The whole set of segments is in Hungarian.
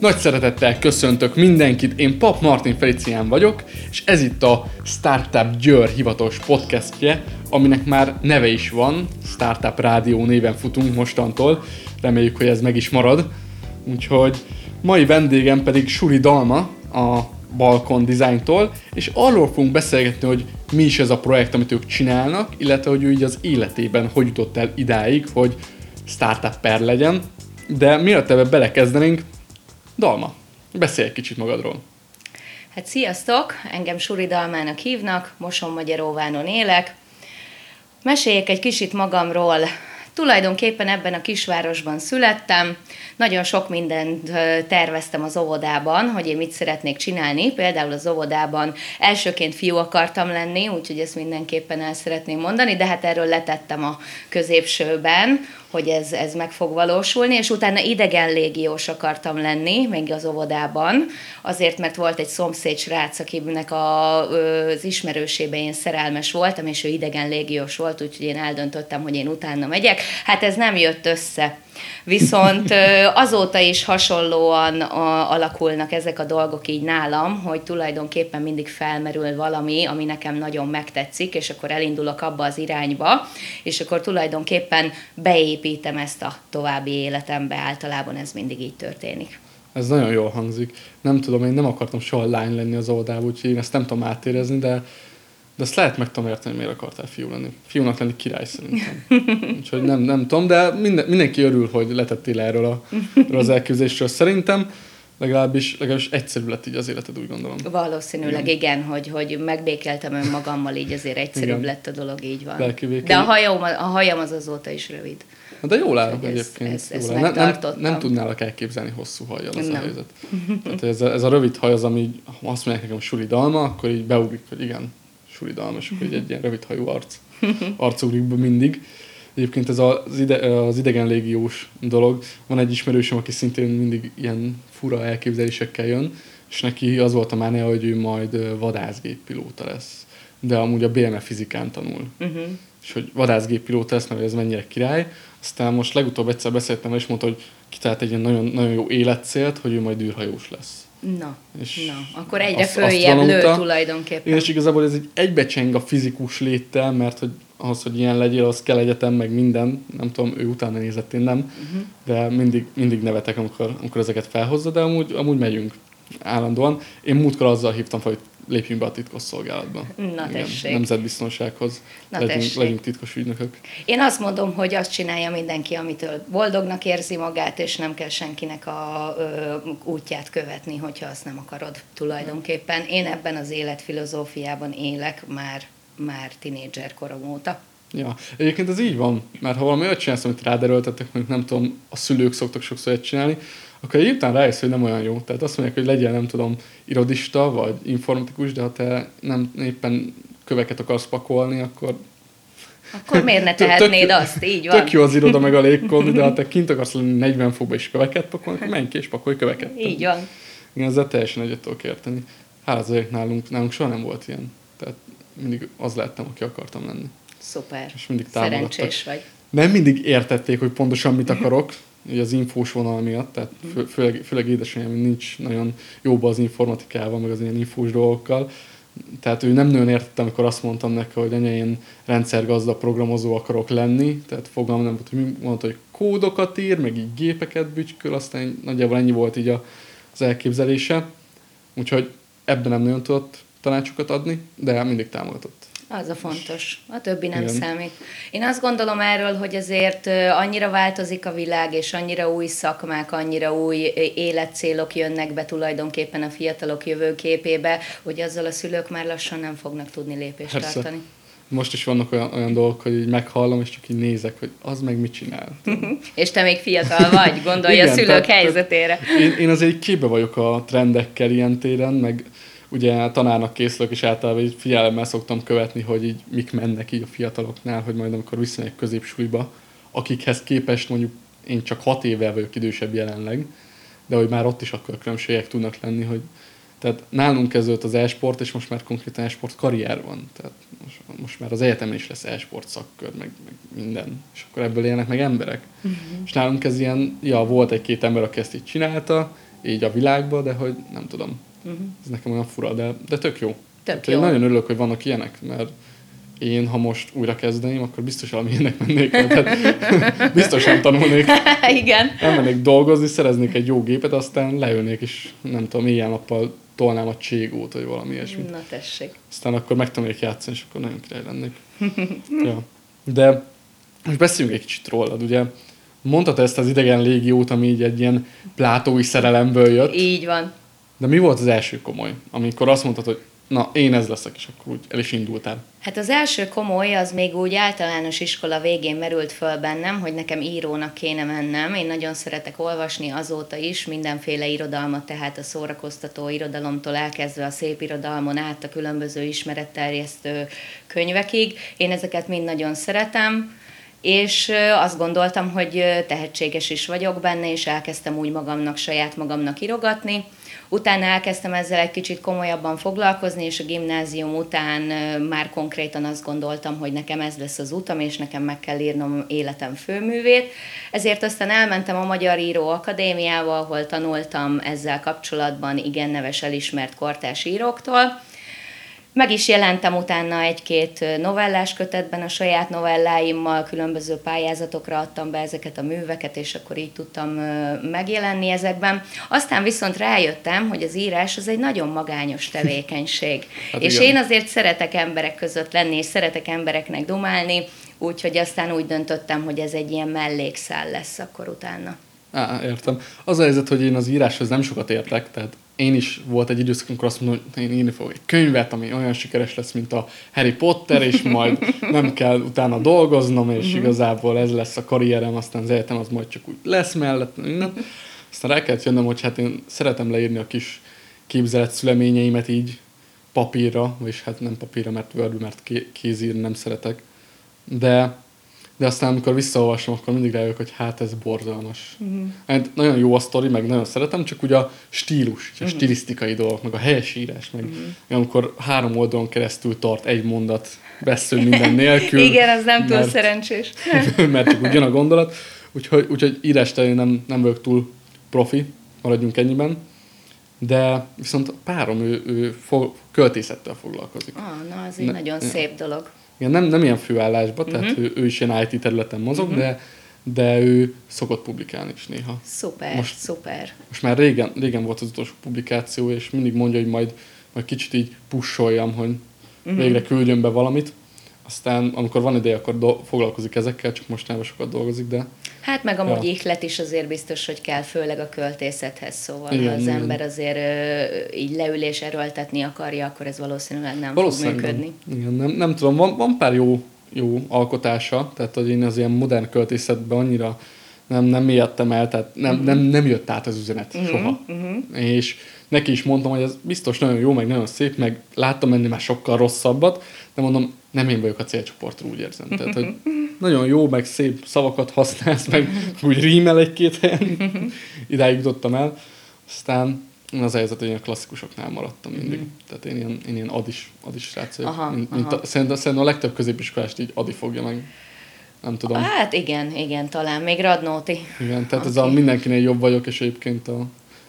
Nagy szeretettel köszöntök mindenkit, én Pap Martin Felicián vagyok, és ez itt a Startup Győr hivatalos podcastje, aminek már neve is van, Startup Rádió néven futunk mostantól, reméljük, hogy ez meg is marad. Úgyhogy mai vendégem pedig Suri Dalma, a Balkon Design-tól, és arról fogunk beszélgetni, hogy mi is ez a projekt, amit ők csinálnak, illetve hogy ő így az életében hogy jutott el idáig, hogy startup legyen. De mielőtt ebbe belekezdenénk, Dalma, beszélj egy kicsit magadról. Hát sziasztok, engem Suri Dalmának hívnak, Moson Magyaróvánon élek. Meséljek egy kicsit magamról. Tulajdonképpen ebben a kisvárosban születtem, nagyon sok mindent terveztem az óvodában, hogy én mit szeretnék csinálni. Például az óvodában elsőként fiú akartam lenni, úgyhogy ezt mindenképpen el szeretném mondani, de hát erről letettem a középsőben, hogy ez, ez meg fog valósulni, és utána idegen légiós akartam lenni, még az óvodában, azért, mert volt egy szomszéd srác, akinek a, az ismerősében én szerelmes voltam, és ő idegen légiós volt, úgyhogy én eldöntöttem, hogy én utána megyek. Hát ez nem jött össze. Viszont azóta is hasonlóan alakulnak ezek a dolgok így nálam, hogy tulajdonképpen mindig felmerül valami, ami nekem nagyon megtetszik, és akkor elindulok abba az irányba, és akkor tulajdonképpen beépítem ezt a további életembe. Általában ez mindig így történik. Ez nagyon jól hangzik. Nem tudom, én nem akartam soha lány lenni az oldalában, úgyhogy én ezt nem tudom átérezni, de de azt lehet meg tudom érteni, miért akartál fiú lenni. Fiúnak lenni király szerintem. Úgyhogy nem, nem tudom, de minden, mindenki örül, hogy letettél erről, a, erről az elképzelésről. Szerintem legalábbis, legalábbis egyszerű lett így az életed, úgy gondolom. Valószínűleg igen, igen hogy, hogy megbékeltem önmagammal, így azért egyszerűbb igen. lett a dolog, így van. De a hajam, a hajam az azóta is rövid. De jól állok egyébként. Ez, ez jól áll. nem, nem, nem tudnálak elképzelni hosszú hajjal az nem. a helyzet. Tehát ez a, ez a rövid haj az, ami azt mondják nekem suli dalma, akkor így beugrik, hogy igen, suridalmas, hogy egy ilyen rövid hajú arc, arcugrik be mindig. Egyébként ez az, ide, az idegen légiós dolog. Van egy ismerősöm, aki szintén mindig ilyen fura elképzelésekkel jön, és neki az volt a mánia, hogy ő majd vadászgéppilóta lesz. De amúgy a BMF fizikán tanul. Uh-huh. És hogy vadászgéppilóta lesz, mert ez mennyire király. Aztán most legutóbb egyszer beszéltem, és mondta, hogy kitalált egy ilyen nagyon, nagyon jó életcélt, hogy ő majd űrhajós lesz. Na, és na, akkor egyre azt, följebb lő tulajdonképpen. És igazából ez egy egybecseng a fizikus léttel, mert hogy ahhoz, hogy ilyen legyél, az kell egyetem, meg minden. Nem tudom, ő utána nézett, én nem. Uh-huh. De mindig, mindig nevetek, amikor, amikor ezeket felhozza, de amúgy, amúgy megyünk állandóan. Én múltkor azzal hívtam fel, hogy lépjünk be a titkos szolgálatba. Na Igen, tessék. Nemzetbiztonsághoz. Na legyünk, tessék. legyünk titkos ügynökök. Én azt mondom, hogy azt csinálja mindenki, amitől boldognak érzi magát, és nem kell senkinek a ö, útját követni, hogyha azt nem akarod tulajdonképpen. Én ebben az életfilozófiában élek már, már tinédzser korom óta. Ja, egyébként ez így van, mert ha valami olyat csinálsz, amit ráderőltetek, mondjuk nem tudom, a szülők szoktak sokszor ezt csinálni, akkor egy után rájössz, hogy nem olyan jó. Tehát azt mondják, hogy legyen, nem tudom, irodista vagy informatikus, de ha te nem éppen köveket akarsz pakolni, akkor akkor miért ne tehetnéd tök, azt? Így van. Tök jó az iroda meg a légkond, de ha te kint akarsz lenni 40 fokba is köveket pakolni, akkor menj ki és pakolj köveket. Így van. Igen, ezzel teljesen egyet tudok érteni. Hát azért nálunk, nálunk soha nem volt ilyen. Tehát mindig az lettem, aki akartam lenni. Szuper. És mindig Szerencsés vagy. Nem mindig értették, hogy pontosan mit akarok, ugye az infós vonal miatt, tehát fő, főleg, főleg édesanyám nincs nagyon jóba az informatikával, meg az ilyen infós dolgokkal, tehát ő nem nagyon értette, amikor azt mondtam neki, hogy anya, én rendszergazda programozó akarok lenni, tehát fogalmam nem volt, hogy mondta, hogy kódokat ír, meg így gépeket bütyköl, aztán nagyjából ennyi volt így a, az elképzelése, úgyhogy ebben nem nagyon tudott tanácsokat adni, de mindig támogatott. Az a fontos. A többi nem Igen. számít. Én azt gondolom erről, hogy azért annyira változik a világ, és annyira új szakmák, annyira új életcélok jönnek be tulajdonképpen a fiatalok jövőképébe, hogy azzal a szülők már lassan nem fognak tudni lépést Persze. tartani. Most is vannak olyan, olyan dolgok, hogy így meghallom, és csak így nézek, hogy az meg mit csinál. és te még fiatal vagy, gondolj Igen, a szülők tehát, helyzetére. Én, én azért képbe vagyok a trendekkel ilyen téren, meg ugye tanárnak készülök, és általában így figyelemmel szoktam követni, hogy így mik mennek így a fiataloknál, hogy majd amikor visszamegyek középsúlyba, akikhez képest mondjuk én csak hat évvel vagyok idősebb jelenleg, de hogy már ott is akkor különbségek tudnak lenni, hogy tehát nálunk kezdődött az e-sport, és most már konkrétan e-sport karrier van. Tehát most, most már az egyetemen is lesz e-sport szakkör, meg, meg minden. És akkor ebből élnek meg emberek. Uh-huh. És nálunk ez ilyen, ja, volt egy-két ember, aki ezt így csinálta, így a világba, de hogy nem tudom. Uh-huh. Ez nekem olyan fura, de, de tök jó. Tök jó. Én nagyon örülök, hogy vannak ilyenek, mert én, ha most újra kezdeném, akkor biztos valami ilyenek mennék. Tehát biztos nem tanulnék. Igen. mennék dolgozni, szereznék egy jó gépet, aztán leülnék, és nem tudom, éjjel-nappal tolnám a cségót, vagy valami ilyesmi. Na tessék. Aztán akkor megtanulnék játszani, és akkor nagyon király lennék. ja. De most beszéljünk egy kicsit rólad, ugye mondtad ezt az idegen légiót, ami így egy ilyen plátói szerelemből jött. Így van. De mi volt az első komoly, amikor azt mondtad, hogy na, én ez leszek, és akkor úgy el is indultál. Hát az első komoly, az még úgy általános iskola végén merült föl bennem, hogy nekem írónak kéne mennem. Én nagyon szeretek olvasni azóta is, mindenféle irodalmat, tehát a szórakoztató irodalomtól elkezdve a szép irodalmon át a különböző ismeretterjesztő könyvekig. Én ezeket mind nagyon szeretem és azt gondoltam, hogy tehetséges is vagyok benne, és elkezdtem úgy magamnak, saját magamnak irogatni. Utána elkezdtem ezzel egy kicsit komolyabban foglalkozni, és a gimnázium után már konkrétan azt gondoltam, hogy nekem ez lesz az utam, és nekem meg kell írnom életem főművét. Ezért aztán elmentem a Magyar Író Akadémiába, ahol tanultam ezzel kapcsolatban igen neves elismert kortás íróktól, meg is jelentem utána egy-két novellás kötetben a saját novelláimmal, különböző pályázatokra adtam be ezeket a műveket, és akkor így tudtam megjelenni ezekben. Aztán viszont rájöttem, hogy az írás az egy nagyon magányos tevékenység. hát és igen. én azért szeretek emberek között lenni, és szeretek embereknek domálni, úgyhogy aztán úgy döntöttem, hogy ez egy ilyen mellékszál lesz akkor utána. Á, értem. Az a helyzet, hogy én az íráshoz nem sokat értek, tehát én is volt egy időszak, amikor azt mondom, hogy én írni fogok egy könyvet, ami olyan sikeres lesz, mint a Harry Potter, és majd nem kell utána dolgoznom, és uh-huh. igazából ez lesz a karrierem, aztán az egyetem az majd csak úgy lesz mellett, minden. Aztán rá kellett jönnöm, hogy hát én szeretem leírni a kis képzelet szüleményeimet így papírra, és hát nem papírra, mert word mert kézírni nem szeretek. De de aztán amikor visszaolvasom, akkor mindig rájövök, hogy hát ez borzalmas. Uh-huh. Hát nagyon jó a sztori, meg nagyon szeretem, csak ugye a stílus, a uh-huh. stilisztikai dolgok, meg a helyesírás, meg uh-huh. amikor három oldalon keresztül tart egy mondat beszél minden nélkül. Igen, az nem túl mert, szerencsés. mert csak úgy jön a gondolat. Úgyhogy, úgyhogy írás terén nem, nem vagyok túl profi, maradjunk ennyiben. De viszont párom, ő, ő fog, költészettel foglalkozik. Ah, na, az egy ne, nagyon szép dolog. Igen, nem, nem ilyen főállásban, uh-huh. tehát mhm. ő, ő is ilyen IT területen mozog, uh-huh. de de ő szokott publikálni is néha. Szuper, most, szuper. Most már régen, régen volt az utolsó publikáció, és mindig mondja, hogy majd, majd kicsit így pusoljam, hogy uh-huh. végre küldjön be valamit. Aztán, amikor van ideje, akkor do- foglalkozik ezekkel, csak mostanában sokat dolgozik, de... Hát meg amúgy ja. ihlet is azért biztos, hogy kell, főleg a költészethez, szóval igen, ha az igen. ember azért ö, így leül és erőltetni akarja, akkor ez valószínűleg nem valószínűleg fog működni. Nem. Igen, nem, nem tudom, van, van pár jó, jó alkotása, tehát hogy én az ilyen modern költészetben annyira nem, nem mélyedtem el, tehát nem, uh-huh. nem, nem jött át az üzenet uh-huh. soha. Uh-huh. És neki is mondtam, hogy ez biztos nagyon jó, meg nagyon szép, meg láttam enni már sokkal rosszabbat, de mondom, nem én vagyok a célcsoportról, úgy érzem. Tehát, hogy nagyon jó, meg szép szavakat használsz, meg úgy rímel egy-két helyen. Idáig jutottam el. Aztán az helyzet, hogy ilyen klasszikusoknál maradtam mindig. Mm. Tehát én ilyen, én ilyen adis, adis srác vagyok. Aha, mint, mint a, szerintem, szerintem a legtöbb középiskolást így adi fogja meg. Nem tudom. Hát igen, igen, talán még Radnóti. Igen, tehát okay. ez a mindenkinél jobb vagyok, és egyébként a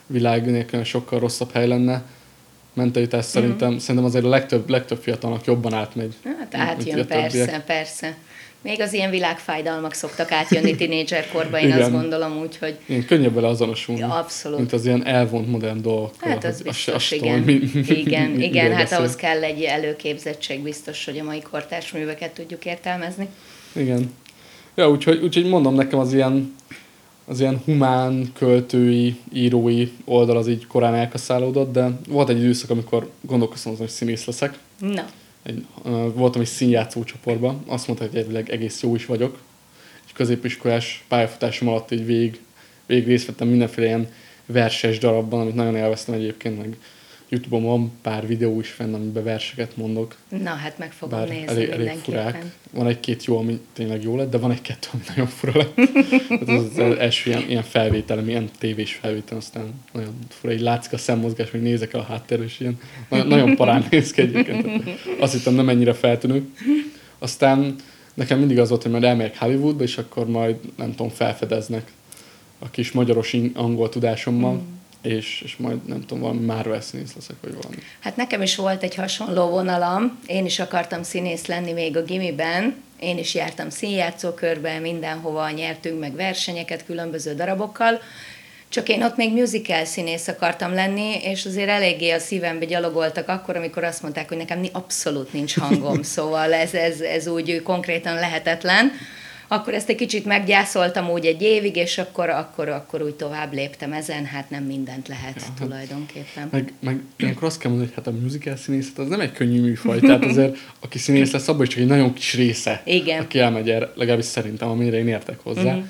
világ nélkül sokkal rosszabb hely lenne mentalitás mm-hmm. szerintem, szerintem azért a legtöbb, legtöbb fiatalnak jobban átmegy. Hát átjön, persze, persze. Még az ilyen világfájdalmak szoktak átjönni tínédzserkorba, én Igen. azt gondolom úgy, hogy... Én könnyebb vele azonosulni, ja, abszolút. mint az ilyen elvont modern dolgok. Hát az biztos, a, a igen. Mi, mi, igen, mi, igen hát ahhoz kell egy előképzettség biztos, hogy a mai kortárs műveket tudjuk értelmezni. Igen. Ja, úgyhogy, úgyhogy mondom nekem az ilyen az ilyen humán, költői, írói oldal az így korán elkaszálódott, de volt egy időszak, amikor gondolkoztam azon, hogy színész leszek. Na. Egy, voltam egy színjátszó csoportban, azt mondta, hogy egyébként egész jó is vagyok. Egy középiskolás pályafutásom alatt így vég, vég részt vettem mindenféle ilyen verses darabban, amit nagyon élveztem egyébként, meg Youtube-on van pár videó is fenn, amiben verseket mondok. Na, hát meg fogom Bár nézni elég, elég furák. Van egy-két jó, ami tényleg jó lett, de van egy-kettő, ami nagyon fura lett. Ez az, az első ilyen, ilyen felvétel, ilyen tévés felvétel, aztán nagyon fura, így látszik a szemmozgás, még nézek el a háttérre, és ilyen nagyon, nagyon parán néz ki egyébként. Azt hittem nem ennyire feltűnő. Aztán nekem mindig az volt, hogy majd elmegyek Hollywoodba, és akkor majd, nem tudom, felfedeznek a kis magyaros angol tudásommal. Mm és, és majd nem tudom, valami Marvel színész leszek, vagy valami. Hát nekem is volt egy hasonló vonalam. Én is akartam színész lenni még a gimiben. Én is jártam színjátszókörbe, mindenhova nyertünk meg versenyeket különböző darabokkal, csak én ott még musical színész akartam lenni, és azért eléggé a szívembe gyalogoltak akkor, amikor azt mondták, hogy nekem abszolút nincs hangom, szóval ez, ez, ez úgy konkrétan lehetetlen akkor ezt egy kicsit meggyászoltam úgy egy évig, és akkor, akkor, akkor úgy tovább léptem ezen, hát nem mindent lehet ja, hát tulajdonképpen. Meg, meg ilyenkor azt kell mondani, hogy hát a musical színészet az nem egy könnyű műfaj, tehát azért aki színész lesz, abban is csak egy nagyon kis része, Igen. aki elmegy erre, legalábbis szerintem, amire én értek hozzá. Uh-huh.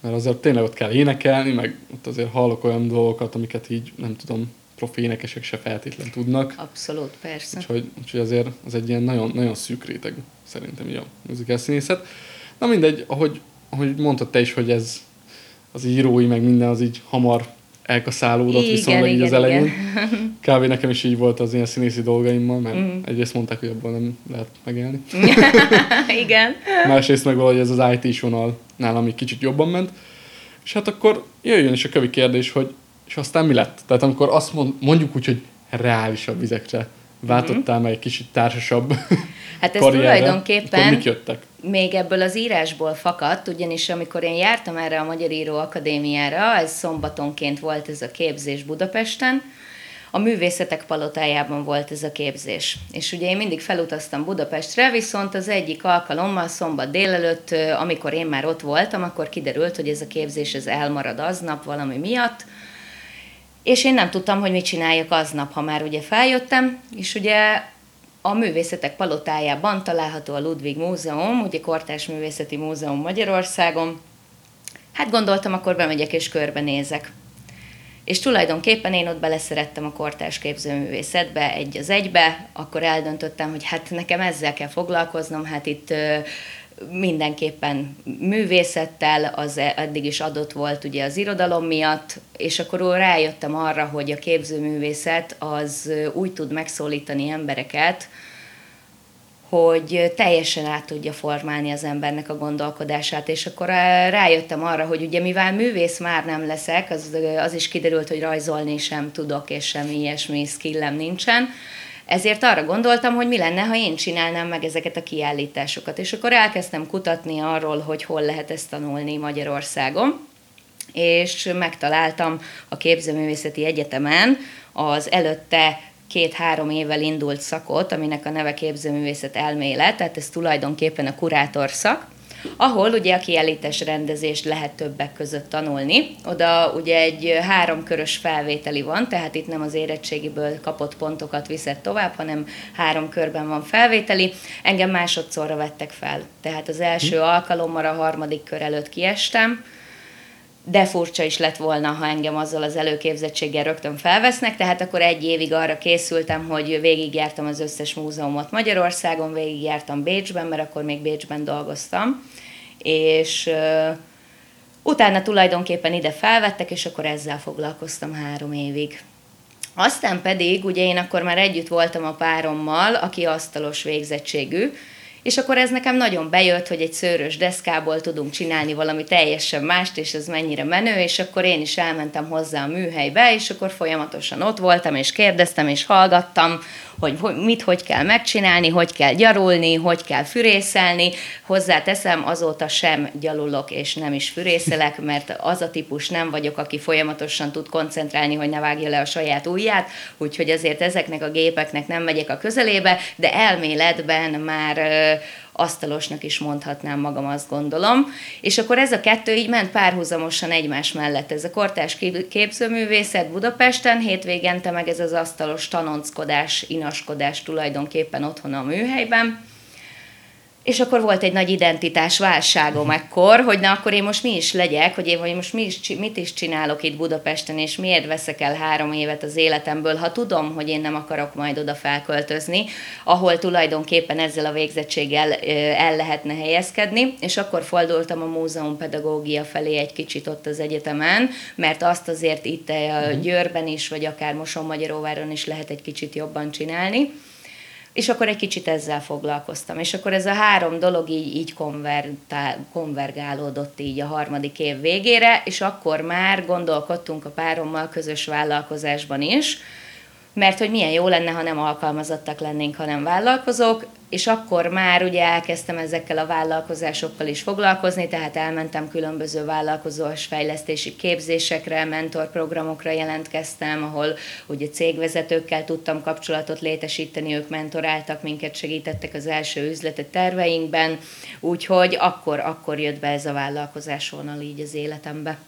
Mert azért tényleg ott kell énekelni, meg ott azért hallok olyan dolgokat, amiket így nem tudom, profi énekesek se feltétlen tudnak. Abszolút, persze. Úgyhogy, úgyhogy azért az egy ilyen nagyon, nagyon szűk réteg szerintem így a musical színészet. Na mindegy, ahogy, ahogy mondtad te is, hogy ez az írói, meg minden az így hamar elkaszálódott igen, viszonylag igen, így az elején. Igen. Kb. nekem is így volt az ilyen színészi dolgaimmal, mert mm. egyrészt mondták, hogy abból nem lehet megélni. igen. Másrészt meg valahogy ez az IT-s vonal nálam egy kicsit jobban ment. És hát akkor jöjjön is a kövi kérdés, hogy és aztán mi lett? Tehát amikor azt mond, mondjuk úgy, hogy reálisabb vizekre váltottál meg egy kicsit társasabb Hát ez karrierre, tulajdonképpen jöttek? még ebből az írásból fakadt, ugyanis amikor én jártam erre a Magyar Író Akadémiára, ez szombatonként volt ez a képzés Budapesten, a művészetek palotájában volt ez a képzés. És ugye én mindig felutaztam Budapestre, viszont az egyik alkalommal szombat délelőtt, amikor én már ott voltam, akkor kiderült, hogy ez a képzés ez elmarad aznap valami miatt, és én nem tudtam, hogy mit csináljak aznap, ha már ugye feljöttem, és ugye a Művészetek Palotájában található a Ludwig Múzeum, ugye Kortás Művészeti Múzeum Magyarországon. Hát gondoltam, akkor bemegyek és körbenézek. És tulajdonképpen én ott beleszerettem a kortás képzőművészetbe egy az egybe, akkor eldöntöttem, hogy hát nekem ezzel kell foglalkoznom, hát itt mindenképpen művészettel, az e- eddig is adott volt ugye az irodalom miatt, és akkor rájöttem arra, hogy a képzőművészet az úgy tud megszólítani embereket, hogy teljesen át tudja formálni az embernek a gondolkodását, és akkor rájöttem arra, hogy ugye mivel művész már nem leszek, az, az is kiderült, hogy rajzolni sem tudok, és semmi ilyesmi skillem nincsen, ezért arra gondoltam, hogy mi lenne, ha én csinálnám meg ezeket a kiállításokat. És akkor elkezdtem kutatni arról, hogy hol lehet ezt tanulni Magyarországon, és megtaláltam a Képzőművészeti Egyetemen az előtte két-három évvel indult szakot, aminek a neve képzőművészet elmélet, tehát ez tulajdonképpen a kurátor szak, ahol ugye a kiállítás rendezést lehet többek között tanulni. Oda ugye egy háromkörös felvételi van, tehát itt nem az érettségiből kapott pontokat viszed tovább, hanem három körben van felvételi. Engem másodszorra vettek fel. Tehát az első hm. alkalommal a harmadik kör előtt kiestem, de furcsa is lett volna, ha engem azzal az előképzettséggel rögtön felvesznek, tehát akkor egy évig arra készültem, hogy végigjártam az összes múzeumot Magyarországon, végigjártam Bécsben, mert akkor még Bécsben dolgoztam, és utána tulajdonképpen ide felvettek, és akkor ezzel foglalkoztam három évig. Aztán pedig, ugye én akkor már együtt voltam a párommal, aki asztalos végzettségű, és akkor ez nekem nagyon bejött, hogy egy szőrös deszkából tudunk csinálni valami teljesen mást, és ez mennyire menő, és akkor én is elmentem hozzá a műhelybe, és akkor folyamatosan ott voltam, és kérdeztem, és hallgattam, hogy mit hogy kell megcsinálni, hogy kell gyarulni, hogy kell fürészelni. Hozzáteszem, azóta sem gyalulok és nem is fürészelek, mert az a típus nem vagyok, aki folyamatosan tud koncentrálni, hogy ne vágja le a saját ujját, úgyhogy azért ezeknek a gépeknek nem megyek a közelébe, de elméletben már asztalosnak is mondhatnám magam, azt gondolom. És akkor ez a kettő így ment párhuzamosan egymás mellett. Ez a kortás képzőművészet Budapesten, hétvégente meg ez az asztalos tanonckodás, inaskodás tulajdonképpen otthon a műhelyben és akkor volt egy nagy identitás válságom ekkor, hogy na akkor én most mi is legyek, hogy én vagy most mi is, mit is csinálok itt Budapesten, és miért veszek el három évet az életemből, ha tudom, hogy én nem akarok majd oda felköltözni, ahol tulajdonképpen ezzel a végzettséggel el lehetne helyezkedni, és akkor fordultam a múzeum pedagógia felé egy kicsit ott az egyetemen, mert azt azért itt a mhm. Győrben is, vagy akár Moson-Magyaróváron is lehet egy kicsit jobban csinálni és akkor egy kicsit ezzel foglalkoztam. És akkor ez a három dolog így, így konvergálódott így a harmadik év végére, és akkor már gondolkodtunk a párommal közös vállalkozásban is, mert hogy milyen jó lenne, ha nem alkalmazottak lennénk, hanem vállalkozók, és akkor már ugye elkezdtem ezekkel a vállalkozásokkal is foglalkozni, tehát elmentem különböző vállalkozós fejlesztési képzésekre, mentorprogramokra jelentkeztem, ahol ugye cégvezetőkkel tudtam kapcsolatot létesíteni, ők mentoráltak minket, segítettek az első üzleti terveinkben, úgyhogy akkor, akkor jött be ez a vállalkozás vonal így az életembe.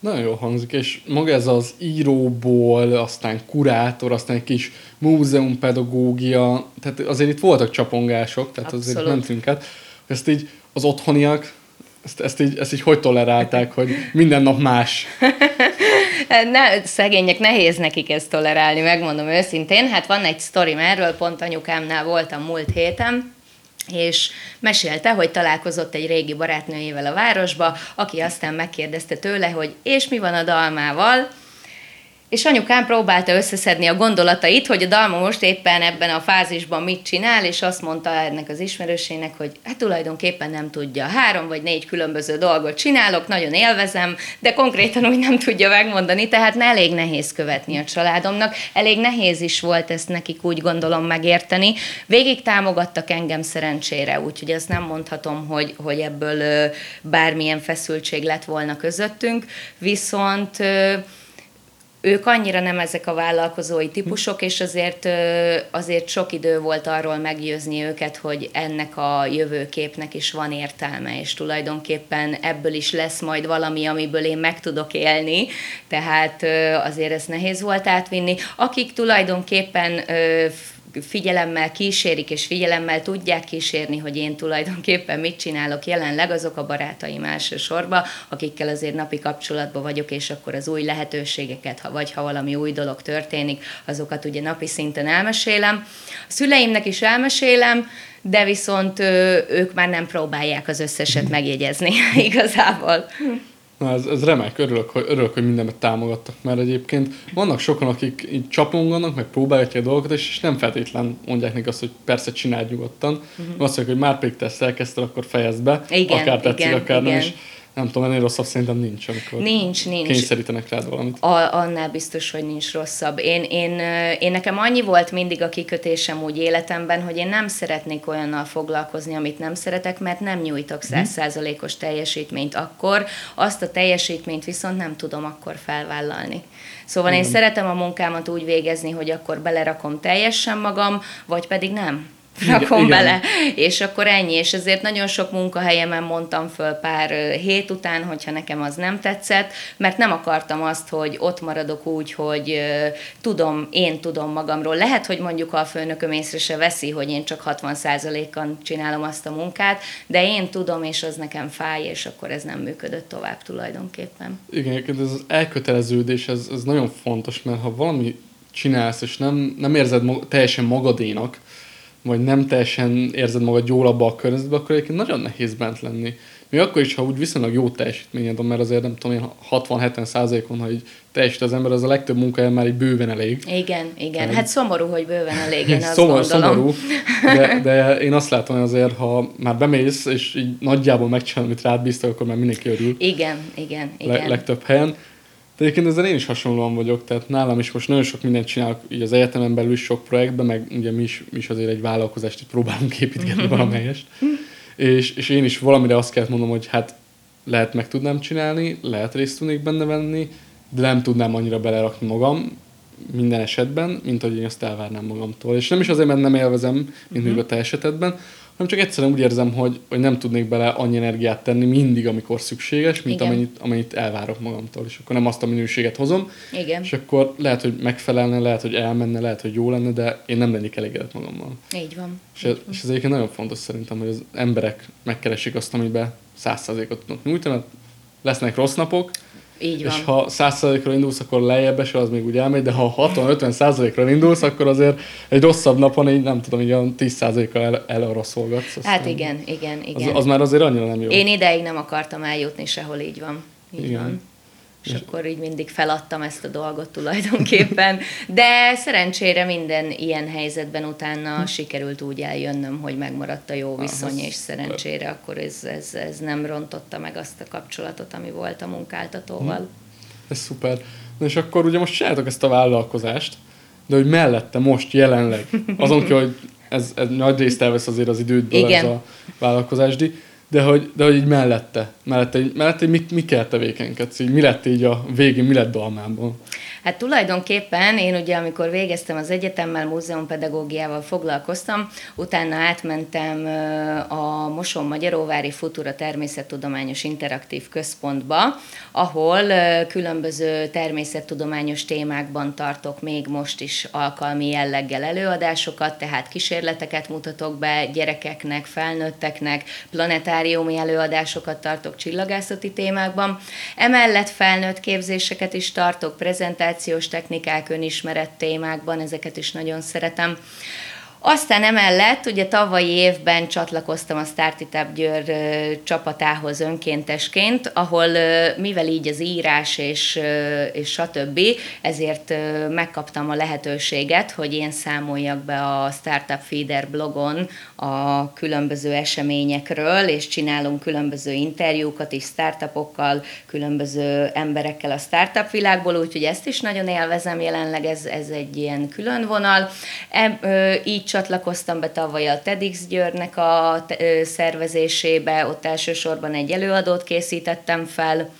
Nagyon jól hangzik, és maga ez az íróból, aztán kurátor, aztán egy kis múzeumpedagógia, tehát azért itt voltak csapongások, tehát Abszolút. azért mentünk át. Ezt így az otthoniak, ezt, ezt, így, ezt így hogy tolerálták, hogy minden nap más? ne, szegények, nehéz nekik ezt tolerálni, megmondom őszintén. Hát van egy sztorim erről, pont anyukámnál voltam múlt héten, és mesélte, hogy találkozott egy régi barátnőjével a városba, aki aztán megkérdezte tőle, hogy és mi van a dalmával, és anyukám próbálta összeszedni a gondolatait, hogy a Dalma most éppen ebben a fázisban mit csinál, és azt mondta ennek az ismerősének, hogy hát tulajdonképpen nem tudja. Három vagy négy különböző dolgot csinálok, nagyon élvezem, de konkrétan úgy nem tudja megmondani, tehát ne elég nehéz követni a családomnak. Elég nehéz is volt ezt nekik úgy gondolom megérteni. Végig támogattak engem szerencsére, úgyhogy ezt nem mondhatom, hogy, hogy ebből bármilyen feszültség lett volna közöttünk, viszont ők annyira nem ezek a vállalkozói típusok, és azért, azért sok idő volt arról meggyőzni őket, hogy ennek a jövőképnek is van értelme, és tulajdonképpen ebből is lesz majd valami, amiből én meg tudok élni, tehát azért ez nehéz volt átvinni. Akik tulajdonképpen figyelemmel kísérik, és figyelemmel tudják kísérni, hogy én tulajdonképpen mit csinálok jelenleg, azok a barátaim elsősorban, akikkel azért napi kapcsolatban vagyok, és akkor az új lehetőségeket, ha vagy ha valami új dolog történik, azokat ugye napi szinten elmesélem. A szüleimnek is elmesélem, de viszont ők már nem próbálják az összeset megjegyezni igazából. Na ez, ez remek, örülök hogy, örülök, hogy mindenet támogattak, mert egyébként vannak sokan, akik így csaponganak, meg próbálják a dolgokat, és, és nem feltétlen mondják neki azt, hogy persze csináld nyugodtan. Uh-huh. Azt mondják, hogy már pedig te ezt elkezdted, akkor fejezd be, igen, akár tetszik, igen, akár igen. nem is nem tudom, ennél rosszabb szerintem nincs, amikor nincs, nincs. kényszerítenek rád valamit. A, annál biztos, hogy nincs rosszabb. Én, én, én nekem annyi volt mindig a kikötésem úgy életemben, hogy én nem szeretnék olyannal foglalkozni, amit nem szeretek, mert nem nyújtok mhm. százszázalékos teljesítményt akkor, azt a teljesítményt viszont nem tudom akkor felvállalni. Szóval Igen. én szeretem a munkámat úgy végezni, hogy akkor belerakom teljesen magam, vagy pedig nem rakom Igen. bele, és akkor ennyi, és ezért nagyon sok munkahelyemen mondtam föl pár hét után, hogyha nekem az nem tetszett, mert nem akartam azt, hogy ott maradok úgy, hogy tudom, én tudom magamról. Lehet, hogy mondjuk a főnököm észre se veszi, hogy én csak 60%-kal csinálom azt a munkát, de én tudom, és az nekem fáj, és akkor ez nem működött tovább tulajdonképpen. Igen, ez az elköteleződés, ez, ez nagyon fontos, mert ha valami csinálsz, és nem, nem érzed mag- teljesen magadénak, vagy nem teljesen érzed magad jól abba a környezetben, akkor egyébként nagyon nehéz bent lenni. Mi akkor is, ha úgy viszonylag jó teljesítményed van, mert azért nem tudom én 60-70 százalékon, ha így teljesít az ember, az a legtöbb munkája már így bőven elég. Igen, igen. Hát szomorú, hogy bőven elég, én azt Szomor, gondolom. Szomorú, de, de, én azt látom, hogy azért, ha már bemész, és így nagyjából megcsinálod, amit rád bíztak, akkor már mindenki örül. Igen, igen, igen. Le, legtöbb helyen. De egyébként ezzel én is hasonlóan vagyok, tehát nálam is most nagyon sok mindent csinálok, így az egyetemen belül is sok projektben, meg ugye mi is, mi is azért egy vállalkozást itt próbálunk építgetni valamelyest. és, és én is valamire azt kellett mondom, hogy hát lehet meg tudnám csinálni, lehet részt tudnék benne venni, de nem tudnám annyira belerakni magam minden esetben, mint hogy én azt elvárnám magamtól. És nem is azért, mert nem élvezem, mint uh-huh. a te esetedben, hanem csak egyszerűen úgy érzem, hogy, hogy nem tudnék bele annyi energiát tenni mindig, amikor szükséges, mint amennyit, amennyit elvárok magamtól, és akkor nem azt a minőséget hozom, Igen. és akkor lehet, hogy megfelelne, lehet, hogy elmenne, lehet, hogy jó lenne, de én nem lennék elégedett magammal. Így van. És, ez, és ez egyébként nagyon fontos szerintem, hogy az emberek megkeresik azt, amiben százszerzékot tudnak nyújtani, lesznek rossz napok, így van. És ha 100%-ra indulsz, akkor lejjebb esel, az még úgy elmegy, de ha 60-50%-ra indulsz, akkor azért egy rosszabb napon így nem tudom, így olyan 10%-kal el, eloroszolgatsz. Hát igen, igen, igen. Az, az, már azért annyira nem jó. Én ideig nem akartam eljutni sehol, így van. Így igen. van. És akkor így mindig feladtam ezt a dolgot tulajdonképpen. De szerencsére minden ilyen helyzetben utána hm. sikerült úgy eljönnöm, hogy megmaradt a jó viszony, és szerencsére akkor ez, ez, ez nem rontotta meg azt a kapcsolatot, ami volt a munkáltatóval. Hm. Ez szuper. Na és akkor ugye most csináltok ezt a vállalkozást, de hogy mellette most jelenleg, azon ki, hogy ez, ez nagy részt elvesz azért az idődből Igen. ez a vállalkozásdi, de hogy, de hogy így mellette, mellette, mellette mi, mi kell tevékenykedsz, így mi lett így a végén, mi lett Dalmában? Hát tulajdonképpen én ugye, amikor végeztem az egyetemmel, múzeumpedagógiával foglalkoztam, utána átmentem a Moson Magyaróvári Futura Természettudományos Interaktív Központba, ahol különböző természettudományos témákban tartok még most is alkalmi jelleggel előadásokat, tehát kísérleteket mutatok be gyerekeknek, felnőtteknek, planetáriumi előadásokat tartok csillagászati témákban. Emellett felnőtt képzéseket is tartok, kommunikációs technikák, önismeret témákban, ezeket is nagyon szeretem. Aztán emellett ugye tavalyi évben csatlakoztam a Startup Győr csapatához önkéntesként, ahol mivel így az írás és, és stb., ezért megkaptam a lehetőséget, hogy én számoljak be a Startup Feeder blogon a különböző eseményekről, és csinálunk különböző interjúkat is startupokkal, különböző emberekkel a startup világból, úgyhogy ezt is nagyon élvezem jelenleg, ez, ez egy ilyen külön vonal. E, így csatlakoztam be tavaly a TEDx Győrnek a szervezésébe, ott elsősorban egy előadót készítettem fel,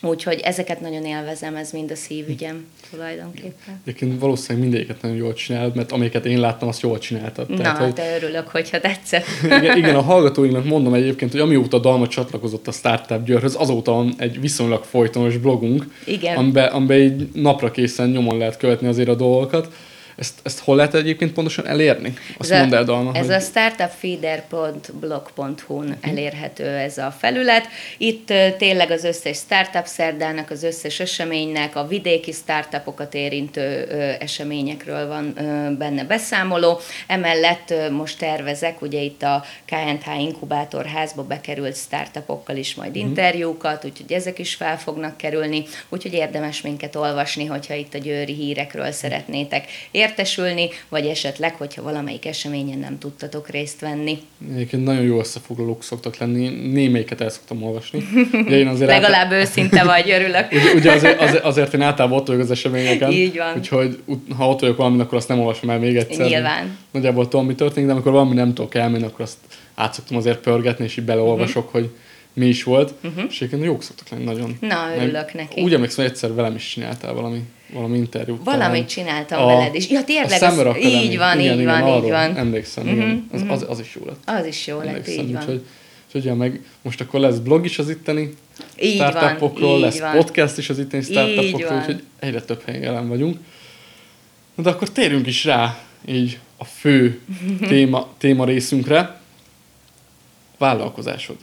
Úgyhogy ezeket nagyon élvezem, ez mind a szívügyem tulajdonképpen. Egyébként valószínűleg mindegyiket nagyon jól csinálod, mert amiket én láttam, azt jól csináltad. Na, Tehát, hogy... te örülök, hogyha tetszett. Igen, igen, a hallgatóinknak mondom egyébként, hogy amióta Dalma csatlakozott a Startup Győrhöz, azóta van egy viszonylag folytonos blogunk, igen. amiben, amiben így napra készen nyomon lehet követni azért a dolgokat. Ezt, ezt hol lehet egyébként pontosan elérni? Azt ez mondd el, Dalma, Ez hogy... a startupfeeder.blog.hu-n uh-huh. elérhető ez a felület. Itt tényleg az összes startup szerdának, az összes eseménynek, a vidéki startupokat érintő eseményekről van benne beszámoló. Emellett most tervezek, ugye itt a KNH inkubátorházba bekerült startupokkal is majd uh-huh. interjúkat, úgyhogy ezek is fel fognak kerülni, úgyhogy érdemes minket olvasni, hogyha itt a győri hírekről szeretnétek értesülni, vagy esetleg, hogyha valamelyik eseményen nem tudtatok részt venni. Egyébként nagyon jó összefoglalók szoktak lenni, némelyiket el szoktam olvasni. Ugye én azért Legalább át... őszinte vagy, örülök. ugye, azért, azért, azért én általában ott vagyok az eseményeken. Így van. Úgyhogy ha ott vagyok valamin, akkor azt nem olvasom el még egyszer. Nyilván. Nagyjából tudom, mi történik, de amikor valami nem tudok elmenni, akkor azt át szoktam azért pörgetni, és így beleolvasok, uh-huh. hogy mi is volt, uh-huh. és egyébként jók szoktak lenni nagyon. Na, örülök neki. Úgy emlékszem, hogy egyszer velem is csináltál valami, valami interjút. Valamit talán. csináltam a, veled is. Ja, tényleg, az, így van, igen, így igen, van, így van. Emlékszem, uh-huh, igen. Az, uh-huh. az, az, is jó lett. Az is jó lett, így van. Úgyhogy, úgyhogy meg most akkor lesz blog is az itteni így startupokról, van, lesz van. podcast is az itteni startupokról, úgyhogy egyre több helyen jelen vagyunk. De akkor térjünk is rá így a fő téma, téma részünkre. Vállalkozásod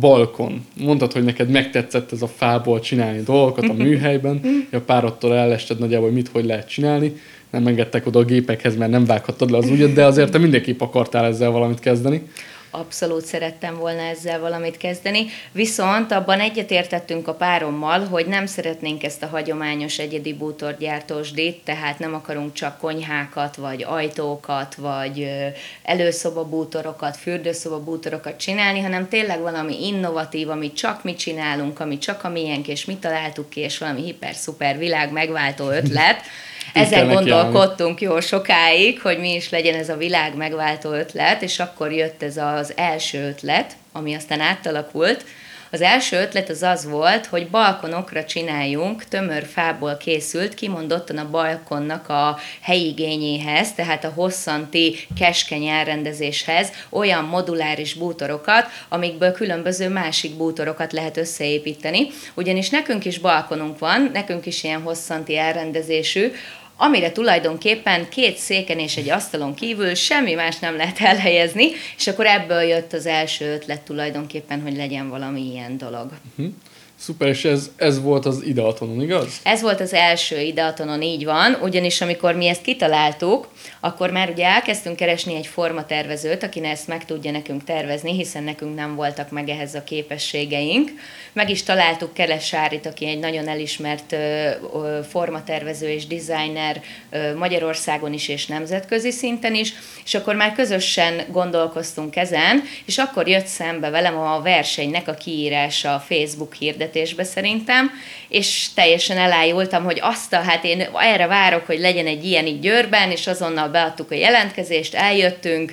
balkon. Mondtad, hogy neked megtetszett ez a fából csinálni dolgokat a műhelyben, a párodtól ellested nagyjából, hogy mit, hogy lehet csinálni. Nem engedtek oda a gépekhez, mert nem vághattad le az ügyet, de azért te mindenképp akartál ezzel valamit kezdeni abszolút szerettem volna ezzel valamit kezdeni, viszont abban egyetértettünk a párommal, hogy nem szeretnénk ezt a hagyományos egyedi bútorgyártósdit, tehát nem akarunk csak konyhákat, vagy ajtókat, vagy előszoba bútorokat, fürdőszoba bútorokat csinálni, hanem tényleg valami innovatív, amit csak mi csinálunk, ami csak a miénk, és mi találtuk ki, és valami hiper-szuper világ megváltó ötlet, ezen gondolkodtunk jó sokáig, hogy mi is legyen ez a világ megváltó ötlet, és akkor jött ez az első ötlet, ami aztán átalakult, az első ötlet az az volt, hogy balkonokra csináljunk tömör fából készült, kimondottan a balkonnak a helyigényéhez, tehát a hosszanti keskeny elrendezéshez olyan moduláris bútorokat, amikből különböző másik bútorokat lehet összeépíteni. Ugyanis nekünk is balkonunk van, nekünk is ilyen hosszanti elrendezésű, amire tulajdonképpen két széken és egy asztalon kívül semmi más nem lehet elhelyezni, és akkor ebből jött az első ötlet tulajdonképpen, hogy legyen valami ilyen dolog. Uh-huh. Szuper, és ez, ez volt az ideatonon, igaz? Ez volt az első ideatonon, így van, ugyanis amikor mi ezt kitaláltuk, akkor már ugye elkezdtünk keresni egy formatervezőt, aki ezt meg tudja nekünk tervezni, hiszen nekünk nem voltak meg ehhez a képességeink. Meg is találtuk Keles Sárit, aki egy nagyon elismert formatervező és designer Magyarországon is és nemzetközi szinten is, és akkor már közösen gondolkoztunk ezen, és akkor jött szembe velem a versenynek a kiírása a Facebook hirdetésbe szerintem, és teljesen elájultam, hogy azt a, hát én erre várok, hogy legyen egy ilyen így Győrben, és azonnal beadtuk a jelentkezést, eljöttünk,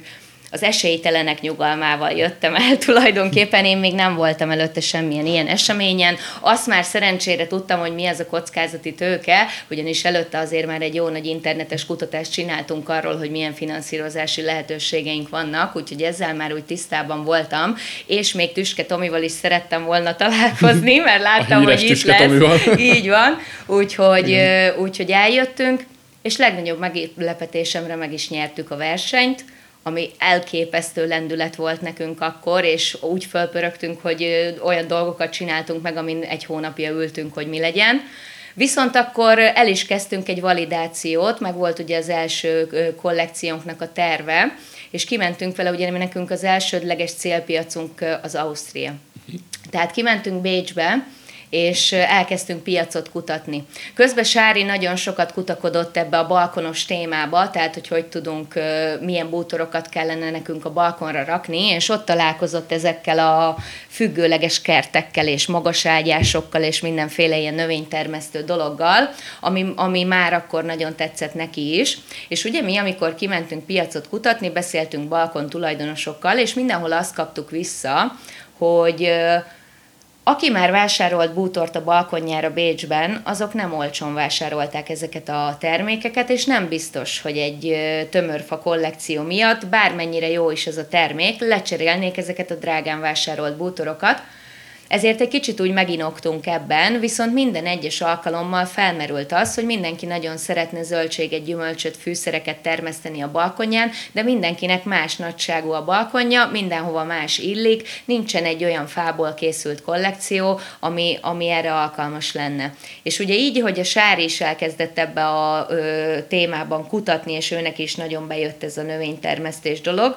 az esélytelenek nyugalmával jöttem el tulajdonképpen, én még nem voltam előtte semmilyen ilyen eseményen. Azt már szerencsére tudtam, hogy mi ez a kockázati tőke, ugyanis előtte azért már egy jó nagy internetes kutatást csináltunk arról, hogy milyen finanszírozási lehetőségeink vannak, úgyhogy ezzel már úgy tisztában voltam, és még Tüske Tomival is szerettem volna találkozni, mert láttam, hogy itt lesz. Tomival. Így van, úgyhogy, úgyhogy eljöttünk, és legnagyobb meglepetésemre meg is nyertük a versenyt, ami elképesztő lendület volt nekünk akkor, és úgy fölpörögtünk, hogy olyan dolgokat csináltunk meg, amin egy hónapja ültünk, hogy mi legyen. Viszont akkor el is kezdtünk egy validációt, meg volt ugye az első kollekciónknak a terve, és kimentünk vele, ugye nekünk az elsődleges célpiacunk az Ausztria. Tehát kimentünk Bécsbe, és elkezdtünk piacot kutatni. Közben Sári nagyon sokat kutakodott ebbe a balkonos témába, tehát hogy hogy tudunk, milyen bútorokat kellene nekünk a balkonra rakni, és ott találkozott ezekkel a függőleges kertekkel és magas ágyásokkal és mindenféle ilyen növénytermesztő dologgal, ami, ami már akkor nagyon tetszett neki is. És ugye mi, amikor kimentünk piacot kutatni, beszéltünk balkon tulajdonosokkal, és mindenhol azt kaptuk vissza, hogy aki már vásárolt bútort a balkonjára Bécsben, azok nem olcsón vásárolták ezeket a termékeket, és nem biztos, hogy egy tömörfa kollekció miatt, bármennyire jó is ez a termék, lecserélnék ezeket a drágán vásárolt bútorokat, ezért egy kicsit úgy meginoktunk ebben, viszont minden egyes alkalommal felmerült az, hogy mindenki nagyon szeretne zöldséget, gyümölcsöt, fűszereket termeszteni a balkonján, de mindenkinek más nagyságú a balkonja, mindenhova más illik, nincsen egy olyan fából készült kollekció, ami, ami erre alkalmas lenne. És ugye így, hogy a Sár is elkezdett ebbe a ö, témában kutatni, és őnek is nagyon bejött ez a növénytermesztés dolog,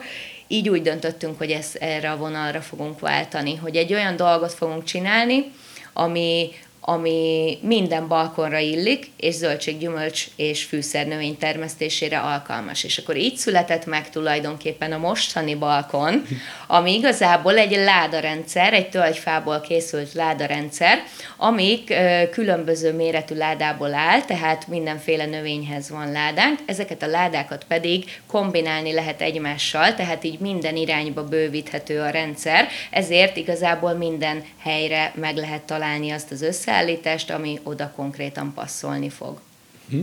így úgy döntöttünk, hogy ezt erre a vonalra fogunk váltani, hogy egy olyan dolgot fogunk csinálni, ami, ami minden balkonra illik, és zöldséggyümölcs és fűszernövény termesztésére alkalmas. És akkor így született meg tulajdonképpen a mostani balkon, ami igazából egy ládarendszer, egy tölgyfából készült ládarendszer, amik különböző méretű ládából áll, tehát mindenféle növényhez van ládánk, ezeket a ládákat pedig kombinálni lehet egymással, tehát így minden irányba bővíthető a rendszer, ezért igazából minden helyre meg lehet találni azt az összeállítást, ami oda konkrétan passzolni fog. Hm.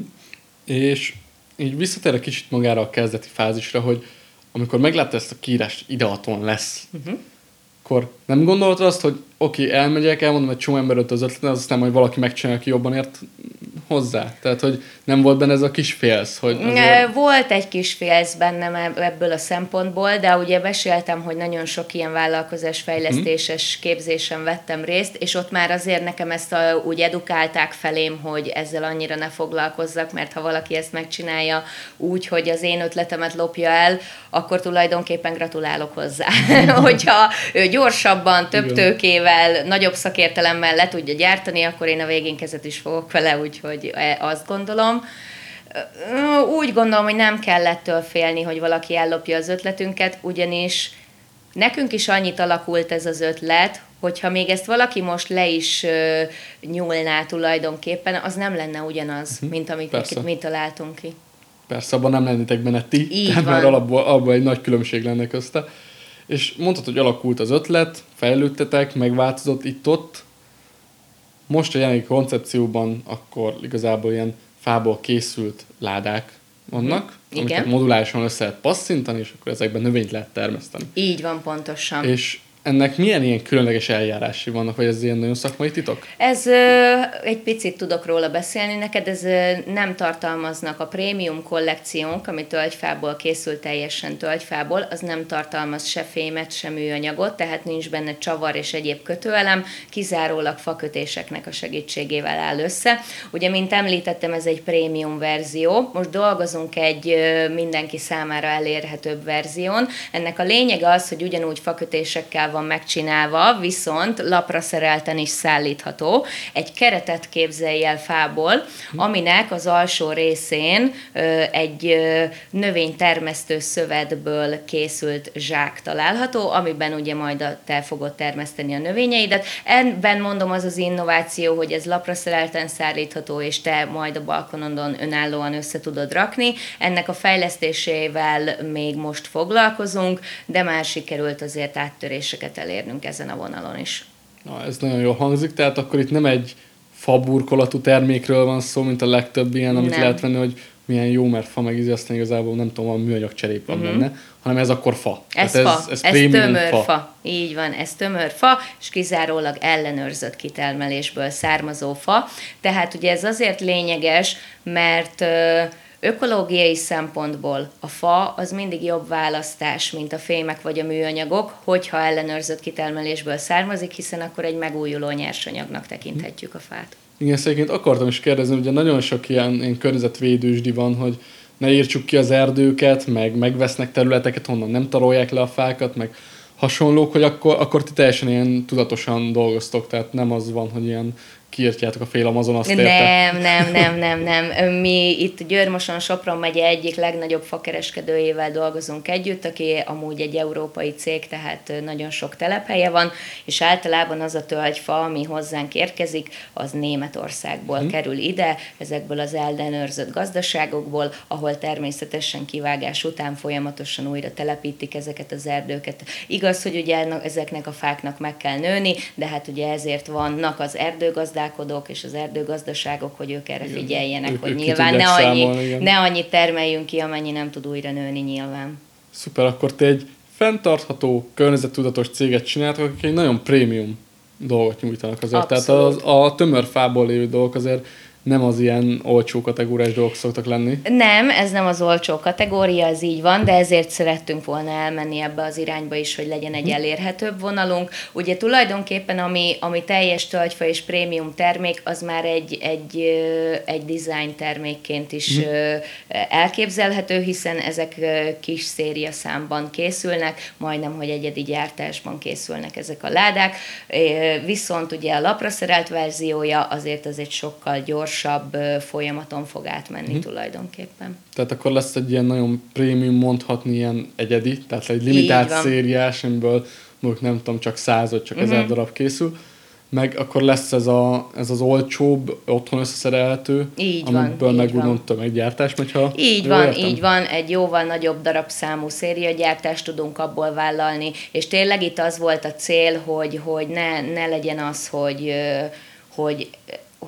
És így visszatér egy kicsit magára a kezdeti fázisra, hogy amikor meglátta ezt a kiírást, ideaton lesz, uh-huh. akkor nem gondoltad azt, hogy oké, okay, elmegyek, elmondom egy csomó emberőt az ötletet, aztán majd valaki megcsinálja, aki jobban ért hozzá? Tehát, hogy nem volt benne ez a kis félsz? Hogy azért... Volt egy kis félsz bennem ebből a szempontból, de ugye beszéltem, hogy nagyon sok ilyen vállalkozás fejlesztéses hmm. képzésen vettem részt, és ott már azért nekem ezt a, úgy edukálták felém, hogy ezzel annyira ne foglalkozzak, mert ha valaki ezt megcsinálja úgy, hogy az én ötletemet lopja el, akkor tulajdonképpen gratulálok hozzá. Hogyha ő gyorsabban, több Igen. tőkével, nagyobb szakértelemmel le tudja gyártani, akkor én a végén kezet is fogok vele, úgyhogy hogy azt gondolom. Úgy gondolom, hogy nem kell ettől félni, hogy valaki ellopja az ötletünket, ugyanis nekünk is annyit alakult ez az ötlet, hogyha még ezt valaki most le is nyúlná tulajdonképpen, az nem lenne ugyanaz, uh-huh. mint amit mi találtunk ki. Persze, abban nem lennétek benne ti, Így tehát van. mert alapból, abból egy nagy különbség lenne közte. És mondtad, hogy alakult az ötlet, fejlődtetek, megváltozott itt-ott, most a jelenlegi koncepcióban akkor igazából ilyen fából készült ládák vannak, mm. amiket modulálisan össze lehet passzintani, és akkor ezekben növényt lehet termeszteni. Így van, pontosan. És ennek milyen ilyen különleges eljárási vannak, vagy ez ilyen nagyon szakmai titok? Ez ö, egy picit tudok róla beszélni neked, ez ö, nem tartalmaznak a prémium kollekciónk, ami tölgyfából készült teljesen tölgyfából, az nem tartalmaz se fémet, se műanyagot, tehát nincs benne csavar és egyéb kötőelem, kizárólag fakötéseknek a segítségével áll össze. Ugye, mint említettem, ez egy prémium verzió, most dolgozunk egy ö, mindenki számára elérhetőbb verzión. Ennek a lényege az, hogy ugyanúgy fakötésekkel van megcsinálva, viszont lapra szerelten is szállítható. Egy keretet képzelj el fából, aminek az alsó részén egy növénytermesztő szövetből készült zsák található, amiben ugye majd te fogod termeszteni a növényeidet. Ebben mondom az az innováció, hogy ez lapra szerelten szállítható, és te majd a balkonodon önállóan össze tudod rakni. Ennek a fejlesztésével még most foglalkozunk, de már sikerült azért áttöréseket eredményeket elérnünk ezen a vonalon is. Na, ez nagyon jól hangzik, tehát akkor itt nem egy faburkolatú termékről van szó, mint a legtöbb ilyen, amit nem. lehet venni, hogy milyen jó, mert fa meg ízi, aztán igazából nem tudom, a műanyag cserép van uh-huh. benne, hanem ez akkor fa. Ez ez, fa, ez, ez, ez tömör fa. fa. Így van, ez tömör fa, és kizárólag ellenőrzött kitermelésből származó fa. Tehát ugye ez azért lényeges, mert uh, Ökológiai szempontból a fa az mindig jobb választás, mint a fémek vagy a műanyagok, hogyha ellenőrzött kitermelésből származik, hiszen akkor egy megújuló nyersanyagnak tekinthetjük a fát. Igen, egyébként akartam is kérdezni, ugye nagyon sok ilyen, ilyen környezetvédősdi van, hogy ne írtsuk ki az erdőket, meg megvesznek területeket, honnan nem tarolják le a fákat, meg hasonlók, hogy akkor, akkor ti teljesen ilyen tudatosan dolgoztok, tehát nem az van, hogy ilyen kiirtjátok a fél Amazonas érte. Nem, nem, nem, nem, nem. Mi itt Györmoson, Sopron megye egyik legnagyobb fakereskedőjével dolgozunk együtt, aki amúgy egy európai cég, tehát nagyon sok telephelye van, és általában az a tölgyfa, ami hozzánk érkezik, az Németországból hmm. kerül ide, ezekből az ellenőrzött gazdaságokból, ahol természetesen kivágás után folyamatosan újra telepítik ezeket az erdőket. Igaz, hogy ugye ezeknek a fáknak meg kell nőni, de hát ugye ezért vannak az erdőgazdák, gazdálkodók és az erdőgazdaságok, hogy ők erre figyeljenek, ők, hogy ők nyilván ne annyi, számolni, ne annyi termeljünk ki, amennyi nem tud újra nőni nyilván. Szuper, akkor te egy fenntartható, környezettudatos céget csináltok, akik egy nagyon prémium dolgot nyújtanak azért. Abszolút. Tehát az, a tömör fából lévő dolgok azért nem az ilyen olcsó kategóriás dolgok szoktak lenni. Nem, ez nem az olcsó kategória, ez így van, de ezért szerettünk volna elmenni ebbe az irányba is, hogy legyen egy mhm. elérhetőbb vonalunk. Ugye tulajdonképpen ami, ami teljes tölgyfa és prémium termék, az már egy, egy, egy design termékként is hmm. elképzelhető, hiszen ezek kis széria számban készülnek, majdnem, hogy egyedi gyártásban készülnek ezek a ládák, viszont ugye a lapra szerelt verziója azért az egy sokkal gyors gyorsabb folyamaton fog átmenni uh-huh. tulajdonképpen. Tehát akkor lesz egy ilyen nagyon prémium, mondhatni ilyen egyedi, tehát egy limitált szériás, amiből mondjuk nem tudom, csak száz vagy csak uh-huh. ezer darab készül, meg akkor lesz ez, a, ez az olcsóbb, otthon összeszerelhető, így amiből van, meg úgymond tömeggyártás megy, ha Így van, értem? így van, egy jóval nagyobb darabszámú szériagyártást tudunk abból vállalni, és tényleg itt az volt a cél, hogy, hogy ne, ne legyen az, hogy hogy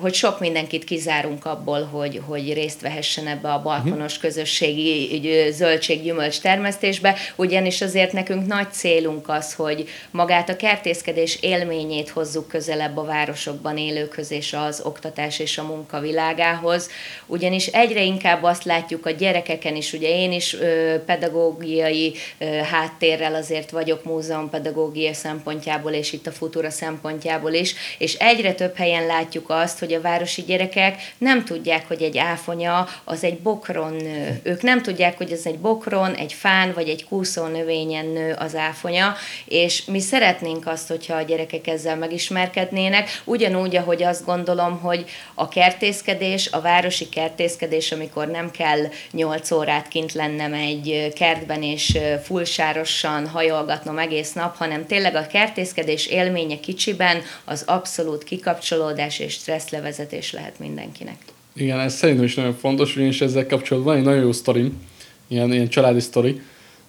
hogy sok mindenkit kizárunk abból, hogy, hogy részt vehessen ebbe a balkonos mhm. közösségi zöldséggyümölcs termesztésbe, ugyanis azért nekünk nagy célunk az, hogy magát a kertészkedés élményét hozzuk közelebb a városokban élőkhöz és az oktatás és a munka világához, ugyanis egyre inkább azt látjuk a gyerekeken is, ugye én is ö, pedagógiai ö, háttérrel azért vagyok múzeumpedagógia szempontjából, és itt a futura szempontjából is, és egyre több helyen látjuk azt, hogy a városi gyerekek nem tudják, hogy egy áfonya az egy bokron nő. Ők nem tudják, hogy ez egy bokron, egy fán vagy egy kúszó növényen nő az áfonya, és mi szeretnénk azt, hogyha a gyerekek ezzel megismerkednének, ugyanúgy, ahogy azt gondolom, hogy a kertészkedés, a városi kertészkedés, amikor nem kell 8 órát kint lennem egy kertben és fullsárosan hajolgatnom egész nap, hanem tényleg a kertészkedés élménye kicsiben az abszolút kikapcsolódás és stresszlevezetés lehet mindenkinek. Igen, ez szerintem is nagyon fontos, ugyanis ezzel kapcsolatban van egy nagyon jó sztorim, ilyen, ilyen családi sztori,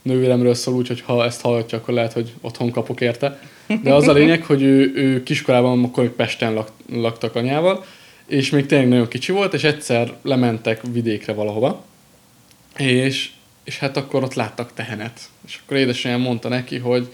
nővéremről szól úgy, hogy ha ezt hallgatja, akkor lehet, hogy otthon kapok érte. De az a lényeg, hogy ő, ő kiskorában akkor még Pesten lak, laktak anyával, és még tényleg nagyon kicsi volt, és egyszer lementek vidékre valahova, és, és hát akkor ott láttak tehenet. És akkor édesanyám mondta neki, hogy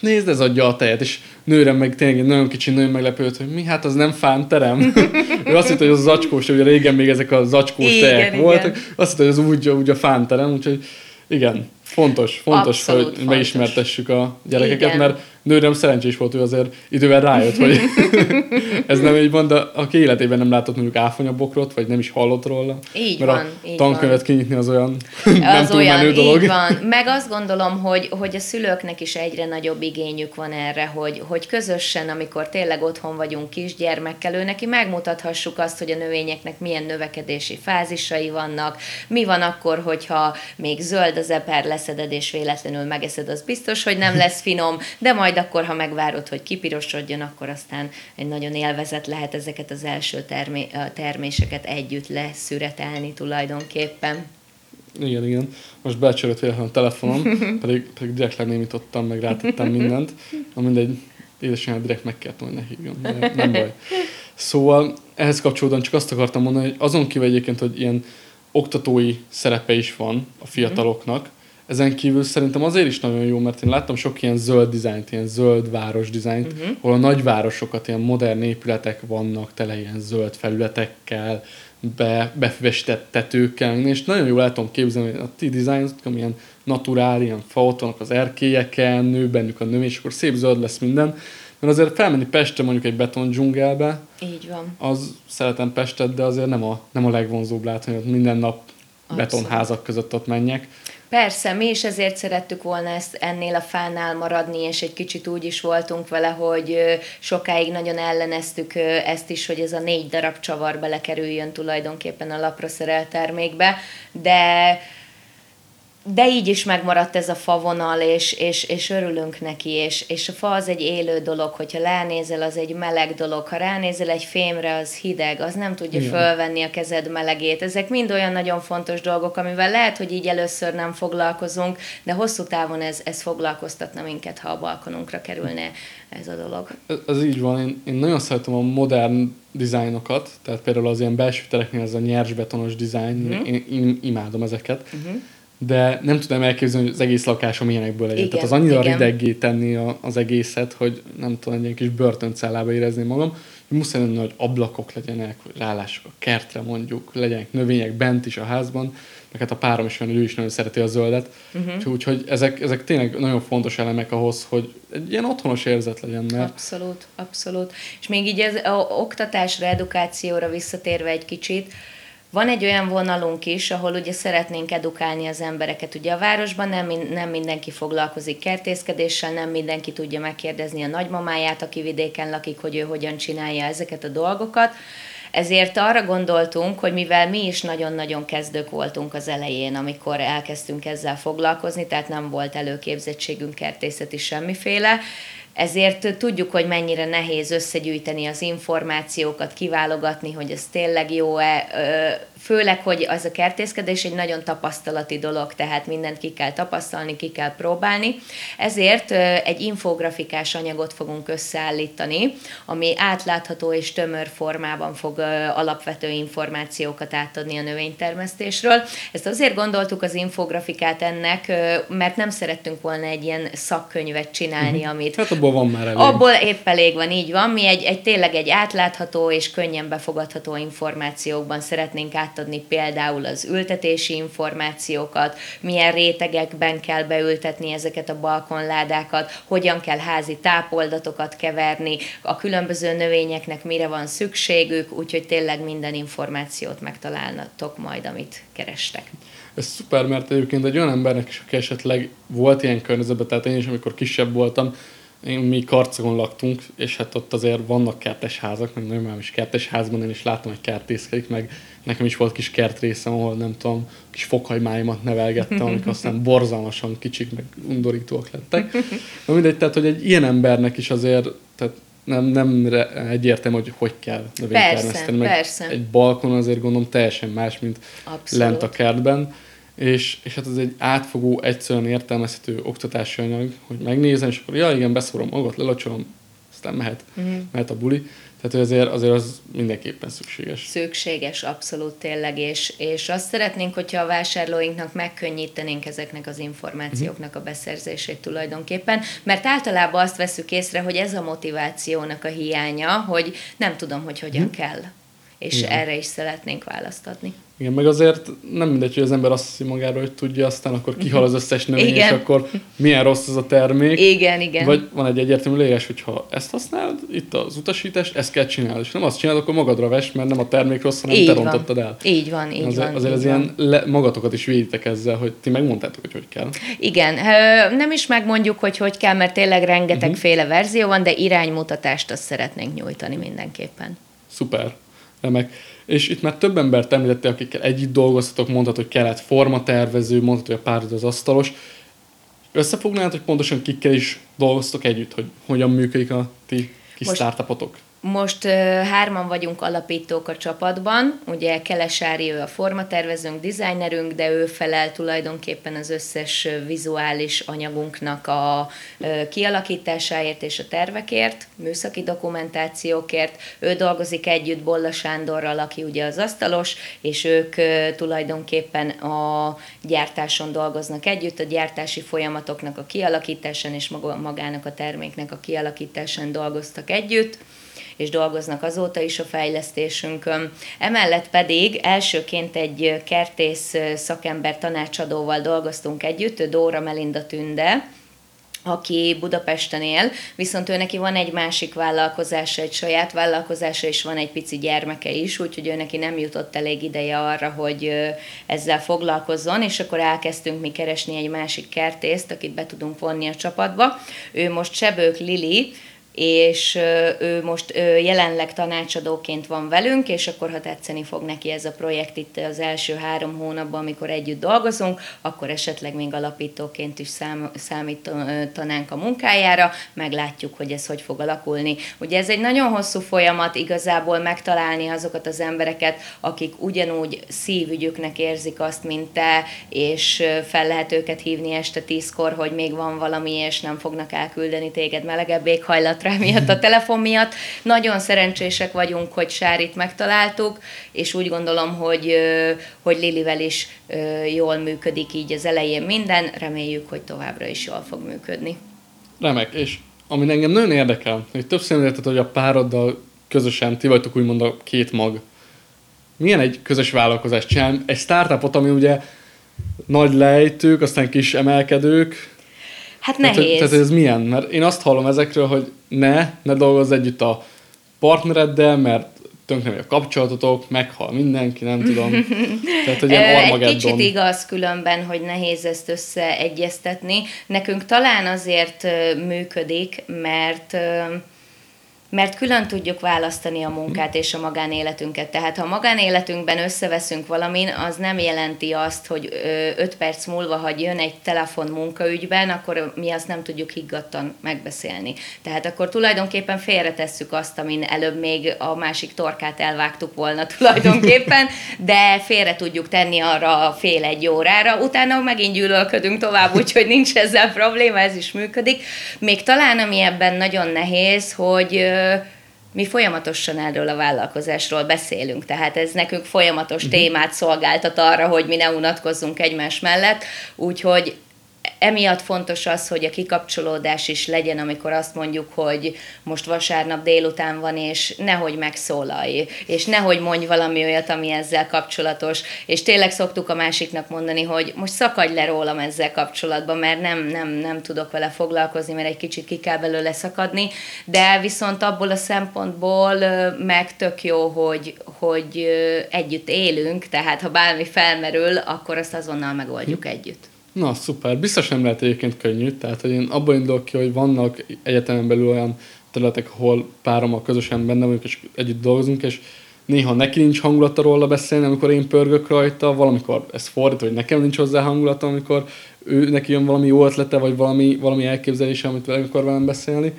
nézd, ez adja a tejet, és nőre meg tényleg egy nagyon kicsi nő meglepődött, hogy mi, hát az nem fánterem. ő azt hitt, hogy az zacskós, ugye régen még ezek a zacskós igen, tejek igen. voltak, azt hitt, hogy az úgy, úgy a fánterem, úgyhogy igen, fontos, fontos, Abszolút hogy fontos. megismertessük a gyerekeket, Igen. mert nőrem szerencsés volt, hogy azért idővel rájött, hogy ez nem így van, de aki életében nem látott mondjuk áfonyabokrot, vagy nem is hallott róla. Így mert van. a így tankönyvet van. kinyitni az olyan nem az túl olyan, menő dolog. Így van. Meg azt gondolom, hogy, hogy a szülőknek is egyre nagyobb igényük van erre, hogy, hogy közösen, amikor tényleg otthon vagyunk kisgyermekkel, ő neki megmutathassuk azt, hogy a növényeknek milyen növekedési fázisai vannak, mi van akkor, hogyha még zöld az eper leszeded, és véletlenül megeszed, az biztos, hogy nem lesz finom, de majd majd akkor, ha megvárod, hogy kipirosodjon, akkor aztán egy nagyon élvezet lehet ezeket az első termé- terméseket együtt leszüretelni tulajdonképpen. Igen, igen. Most becsörött véletlenül a telefonom, pedig, pedig direkt lenémítottam, meg rátettem mindent. Na mindegy, édesanyám direkt megkértem, hogy ne hívjon. De nem baj. Szóval ehhez kapcsolódóan csak azt akartam mondani, hogy azon kívül egyébként, hogy ilyen oktatói szerepe is van a fiataloknak, ezen kívül szerintem azért is nagyon jó, mert én láttam sok ilyen zöld dizájnt, ilyen zöld város dizájnt, uh-huh. ahol a nagyvárosokat, ilyen modern épületek vannak, tele ilyen zöld felületekkel, be, befüvesített tetőkkel, és nagyon jól el tudom képzelni, hogy a ti dizájnok, amilyen naturál, ilyen fa az erkélyeken, nő bennük a növény, és akkor szép zöld lesz minden. Mert azért felmenni Pestre mondjuk egy beton dzsungelbe, Így van. az szeretem Pestet, de azért nem a, nem a legvonzóbb látni, hogy minden nap Abszolút. betonházak között ott menjek. Persze, mi is ezért szerettük volna ezt ennél a fánál maradni, és egy kicsit úgy is voltunk vele, hogy sokáig nagyon elleneztük ezt is, hogy ez a négy darab csavar belekerüljön tulajdonképpen a lapra szerelt termékbe, de de így is megmaradt ez a favonal, és, és, és örülünk neki, és, és a fa az egy élő dolog, hogyha ránézel, az egy meleg dolog, ha ránézel egy fémre, az hideg, az nem tudja Igen. fölvenni a kezed melegét. Ezek mind olyan nagyon fontos dolgok, amivel lehet, hogy így először nem foglalkozunk, de hosszú távon ez, ez foglalkoztatna minket, ha a balkonunkra kerülne ez a dolog. Ez így van, én, én nagyon szeretem a modern dizájnokat, tehát például az ilyen belső tereknél ez a nyers betonos dizájn, mm. én, én imádom ezeket. Mm-hmm de nem tudom elképzelni, hogy az egész lakásom ilyenekből legyen. Igen, Tehát az annyira igen. rideggé tenni a, az egészet, hogy nem tudom, egy ilyen kis börtöncellába érezni magam, hogy muszáj lenni, hogy ablakok legyenek, hogy rálássuk a kertre mondjuk, legyenek növények bent is a házban, meg hát a párom is van, ő is nagyon szereti a zöldet. Uh-huh. Úgyhogy ezek, ezek tényleg nagyon fontos elemek ahhoz, hogy egy ilyen otthonos érzet legyen. Mert... Abszolút, abszolút. És még így ez a oktatásra, edukációra visszatérve egy kicsit, van egy olyan vonalunk is, ahol ugye szeretnénk edukálni az embereket. Ugye a városban nem, nem mindenki foglalkozik kertészkedéssel, nem mindenki tudja megkérdezni a nagymamáját, aki vidéken lakik, hogy ő hogyan csinálja ezeket a dolgokat. Ezért arra gondoltunk, hogy mivel mi is nagyon-nagyon kezdők voltunk az elején, amikor elkezdtünk ezzel foglalkozni, tehát nem volt előképzettségünk kertészeti semmiféle, ezért tudjuk, hogy mennyire nehéz összegyűjteni az információkat, kiválogatni, hogy ez tényleg jó-e, főleg, hogy az a kertészkedés egy nagyon tapasztalati dolog, tehát mindent ki kell tapasztalni, ki kell próbálni. Ezért egy infografikás anyagot fogunk összeállítani, ami átlátható és tömör formában fog alapvető információkat átadni a növénytermesztésről. Ezt azért gondoltuk az infografikát ennek, mert nem szerettünk volna egy ilyen szakkönyvet csinálni, uh-huh. amit... Hát abból van már elég. Abból épp elég van, így van. Mi egy, egy tényleg egy átlátható és könnyen befogadható információkban szeretnénk át átadni például az ültetési információkat, milyen rétegekben kell beültetni ezeket a balkonládákat, hogyan kell házi tápoldatokat keverni, a különböző növényeknek mire van szükségük, úgyhogy tényleg minden információt megtalálnatok majd, amit kerestek. Ez szuper, mert egyébként egy olyan embernek is, aki esetleg volt ilyen környezetben, tehát én is, amikor kisebb voltam, mi karcagon laktunk, és hát ott azért vannak kertes házak, meg nagyon is kertes házban én is látom, hogy kertészkedik, meg nekem is volt kis kertrészem, ahol nem tudom, kis fokhajmáimat nevelgettem, amik aztán borzalmasan kicsik, meg undorítóak lettek. Na mindegy, tehát, hogy egy ilyen embernek is azért, tehát nem, nem egyértelmű, hogy hogy kell növénytermeszteni. Meg persze. egy balkon azért gondolom teljesen más, mint Abszolút. lent a kertben és, és hát ez egy átfogó, egyszerűen értelmezhető oktatási anyag, hogy megnézem, és akkor ja igen, beszórom magat, lelacsolom, aztán mehet, uh-huh. mehet a buli. Tehát azért, azért az mindenképpen szükséges. Szükséges, abszolút tényleg, és, és azt szeretnénk, hogyha a vásárlóinknak megkönnyítenénk ezeknek az információknak a beszerzését tulajdonképpen, mert általában azt veszük észre, hogy ez a motivációnak a hiánya, hogy nem tudom, hogy hogyan hmm. kell. És Igen. erre is szeretnénk választ adni. Igen, meg azért nem mindegy, hogy az ember azt hiszi magáról, hogy tudja, aztán akkor kihal az összes növény, igen. és akkor milyen rossz az a termék. Igen, igen. Vagy van egy egyértelmű leírás, hogy ha ezt használod, itt az utasítás, ezt kell csinálni. És nem azt csinálod, akkor magadra ves, mert nem a termék rossz, hanem így te rontottad el. Így van, így azért, van. Azért így ez van. ilyen le, magatokat is véditek ezzel, hogy ti megmondtátok, hogy hogy kell. Igen, nem is megmondjuk, hogy hogy kell, mert tényleg rengetegféle uh-huh. verzió van, de iránymutatást azt szeretnénk nyújtani mindenképpen. Szuper, remek. És itt már több embert említette, akikkel együtt dolgoztatok, mondhatod, hogy kellett formatervező, mondhatod, hogy a párod az asztalos. Összefognád, hogy pontosan kikkel is dolgoztok együtt, hogy hogyan működik a ti kis Most startupotok? Most hárman vagyunk alapítók a csapatban, ugye Kelesári ő a formatervezőnk, designerünk, de ő felel tulajdonképpen az összes vizuális anyagunknak a kialakításáért és a tervekért, műszaki dokumentációkért. Ő dolgozik együtt Bolla Sándorral, aki ugye az asztalos, és ők tulajdonképpen a gyártáson dolgoznak együtt, a gyártási folyamatoknak a kialakításán és magának a terméknek a kialakításán dolgoztak együtt és dolgoznak azóta is a fejlesztésünkön. Emellett pedig elsőként egy kertész szakember tanácsadóval dolgoztunk együtt, Dóra Melinda Tünde, aki Budapesten él, viszont ő neki van egy másik vállalkozása, egy saját vállalkozása, és van egy pici gyermeke is, úgyhogy ő neki nem jutott elég ideje arra, hogy ezzel foglalkozzon, és akkor elkezdtünk mi keresni egy másik kertészt, akit be tudunk vonni a csapatba. Ő most Sebők Lili, és ő most jelenleg tanácsadóként van velünk, és akkor ha tetszeni fog neki ez a projekt itt az első három hónapban, amikor együtt dolgozunk, akkor esetleg még alapítóként is szám, számítanánk a munkájára, meglátjuk, hogy ez hogy fog alakulni. Ugye ez egy nagyon hosszú folyamat igazából megtalálni azokat az embereket, akik ugyanúgy szívügyüknek érzik azt, mint te, és fel lehet őket hívni este tízkor, hogy még van valami, és nem fognak elküldeni téged melegebb éghajlatra, rá miatt, a telefon miatt. Nagyon szerencsések vagyunk, hogy Sárit megtaláltuk, és úgy gondolom, hogy, hogy Lilivel is jól működik így az elején minden. Reméljük, hogy továbbra is jól fog működni. Remek, és ami engem nagyon érdekel, hogy többször említetted, hogy a pároddal közösen, ti vagytok úgymond a két mag. Milyen egy közös vállalkozás csinál? Egy startupot, ami ugye nagy lejtők, aztán kis emelkedők, Hát nehéz. Tehát, tehát ez milyen? Mert én azt hallom ezekről, hogy ne, ne dolgozz együtt a partnereddel, mert tönkre a kapcsolatotok, meghal mindenki, nem tudom. Tehát, hogy Egy kicsit igaz különben, hogy nehéz ezt összeegyeztetni. Nekünk talán azért működik, mert mert külön tudjuk választani a munkát és a magánéletünket. Tehát ha a magánéletünkben összeveszünk valamin, az nem jelenti azt, hogy öt perc múlva, ha jön egy telefon munkaügyben, akkor mi azt nem tudjuk higgadtan megbeszélni. Tehát akkor tulajdonképpen félretesszük azt, amin előbb még a másik torkát elvágtuk volna tulajdonképpen, de félre tudjuk tenni arra fél egy órára, utána megint gyűlölködünk tovább, úgyhogy nincs ezzel probléma, ez is működik. Még talán ami ebben nagyon nehéz, hogy mi folyamatosan erről a vállalkozásról beszélünk, tehát ez nekünk folyamatos uh-huh. témát szolgáltat arra, hogy mi ne unatkozzunk egymás mellett, úgyhogy emiatt fontos az, hogy a kikapcsolódás is legyen, amikor azt mondjuk, hogy most vasárnap délután van, és nehogy megszólalj, és nehogy mondj valami olyat, ami ezzel kapcsolatos, és tényleg szoktuk a másiknak mondani, hogy most szakadj le rólam ezzel kapcsolatban, mert nem, nem, nem tudok vele foglalkozni, mert egy kicsit ki kell belőle szakadni, de viszont abból a szempontból meg tök jó, hogy, hogy együtt élünk, tehát ha bármi felmerül, akkor azt azonnal megoldjuk hm. együtt. Na, szuper. Biztos nem lehet egyébként könnyű. Tehát, hogy én abban indulok ki, hogy vannak egyetemen belül olyan területek, ahol párommal közösen benne vagyunk, és együtt dolgozunk, és néha neki nincs hangulata róla beszélni, amikor én pörgök rajta, valamikor ez fordít, hogy nekem nincs hozzá hangulata, amikor ő, neki jön valami jó ötlete, vagy valami, valami elképzelése, amit vele akar velem beszélni.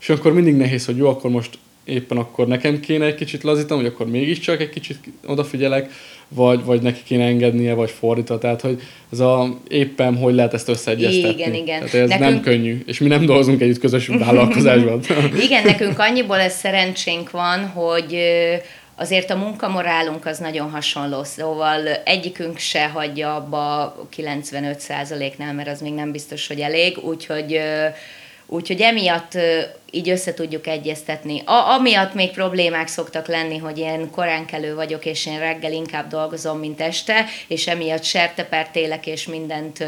És akkor mindig nehéz, hogy jó, akkor most éppen akkor nekem kéne egy kicsit lazítanom, hogy akkor mégiscsak egy kicsit odafigyelek, vagy, vagy neki kéne engednie, vagy fordítva. Tehát, hogy ez a éppen hogy lehet ezt összeegyeztetni. Igen, igen. Tehát ez nekünk... nem könnyű, és mi nem dolgozunk együtt közös vállalkozásban. igen, nekünk annyiból ez szerencsénk van, hogy azért a munkamorálunk az nagyon hasonló, szóval egyikünk se hagyja abba 95%-nál, mert az még nem biztos, hogy elég, úgyhogy Úgyhogy emiatt így össze tudjuk egyeztetni. A, amiatt még problémák szoktak lenni, hogy én koránkelő vagyok, és én reggel inkább dolgozom, mint este, és emiatt sertepert élek, és mindent.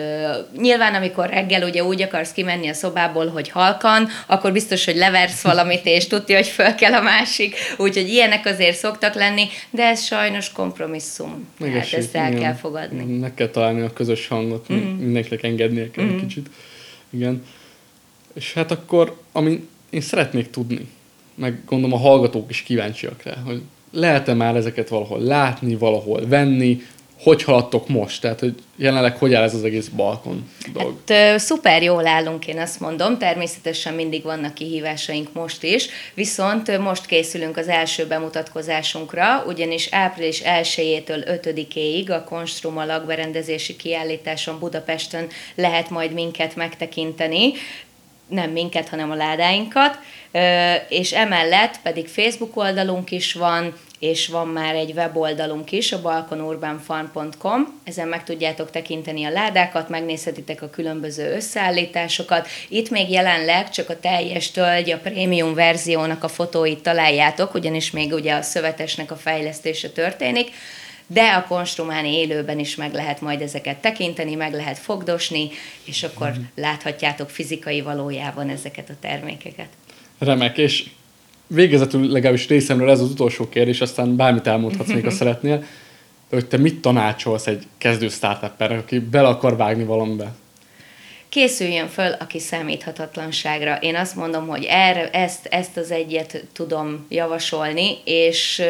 Nyilván, amikor reggel ugye úgy akarsz kimenni a szobából, hogy halkan, akkor biztos, hogy leversz valamit, és tudja, hogy föl kell a másik. Úgyhogy ilyenek azért szoktak lenni, de ez sajnos kompromisszum. Meg hát ezt el igen. kell fogadni. Meg kell találni a közös hangot, mm-hmm. mindenkinek engednie kell mm-hmm. egy kicsit. Igen. És hát akkor, ami én szeretnék tudni, meg gondolom a hallgatók is kíváncsiak rá, hogy lehet-e már ezeket valahol látni, valahol venni, hogy haladtok most? Tehát, hogy jelenleg hogy áll ez az egész balkon dolog? Hát, szuper jól állunk, én azt mondom. Természetesen mindig vannak kihívásaink most is, viszont most készülünk az első bemutatkozásunkra, ugyanis április 1-től 5-éig a Konstrum a lakberendezési kiállításon Budapesten lehet majd minket megtekinteni nem minket, hanem a ládáinkat, és emellett pedig Facebook oldalunk is van, és van már egy weboldalunk is, a balkonurbanfarm.com, ezen meg tudjátok tekinteni a ládákat, megnézhetitek a különböző összeállításokat. Itt még jelenleg csak a teljes tölgy, a prémium verziónak a fotóit találjátok, ugyanis még ugye a szövetesnek a fejlesztése történik, de a konstrumán élőben is meg lehet majd ezeket tekinteni, meg lehet fogdosni, és akkor mm. láthatjátok fizikai valójában ezeket a termékeket. Remek, és végezetül legalábbis részemről ez az utolsó kérdés, aztán bármit elmondhatsz még, ha szeretnél, de hogy te mit tanácsolsz egy kezdő startuppernek, aki bele akar vágni valamibe? készüljön föl, aki számíthatatlanságra. Én azt mondom, hogy erre, ezt, ezt az egyet tudom javasolni, és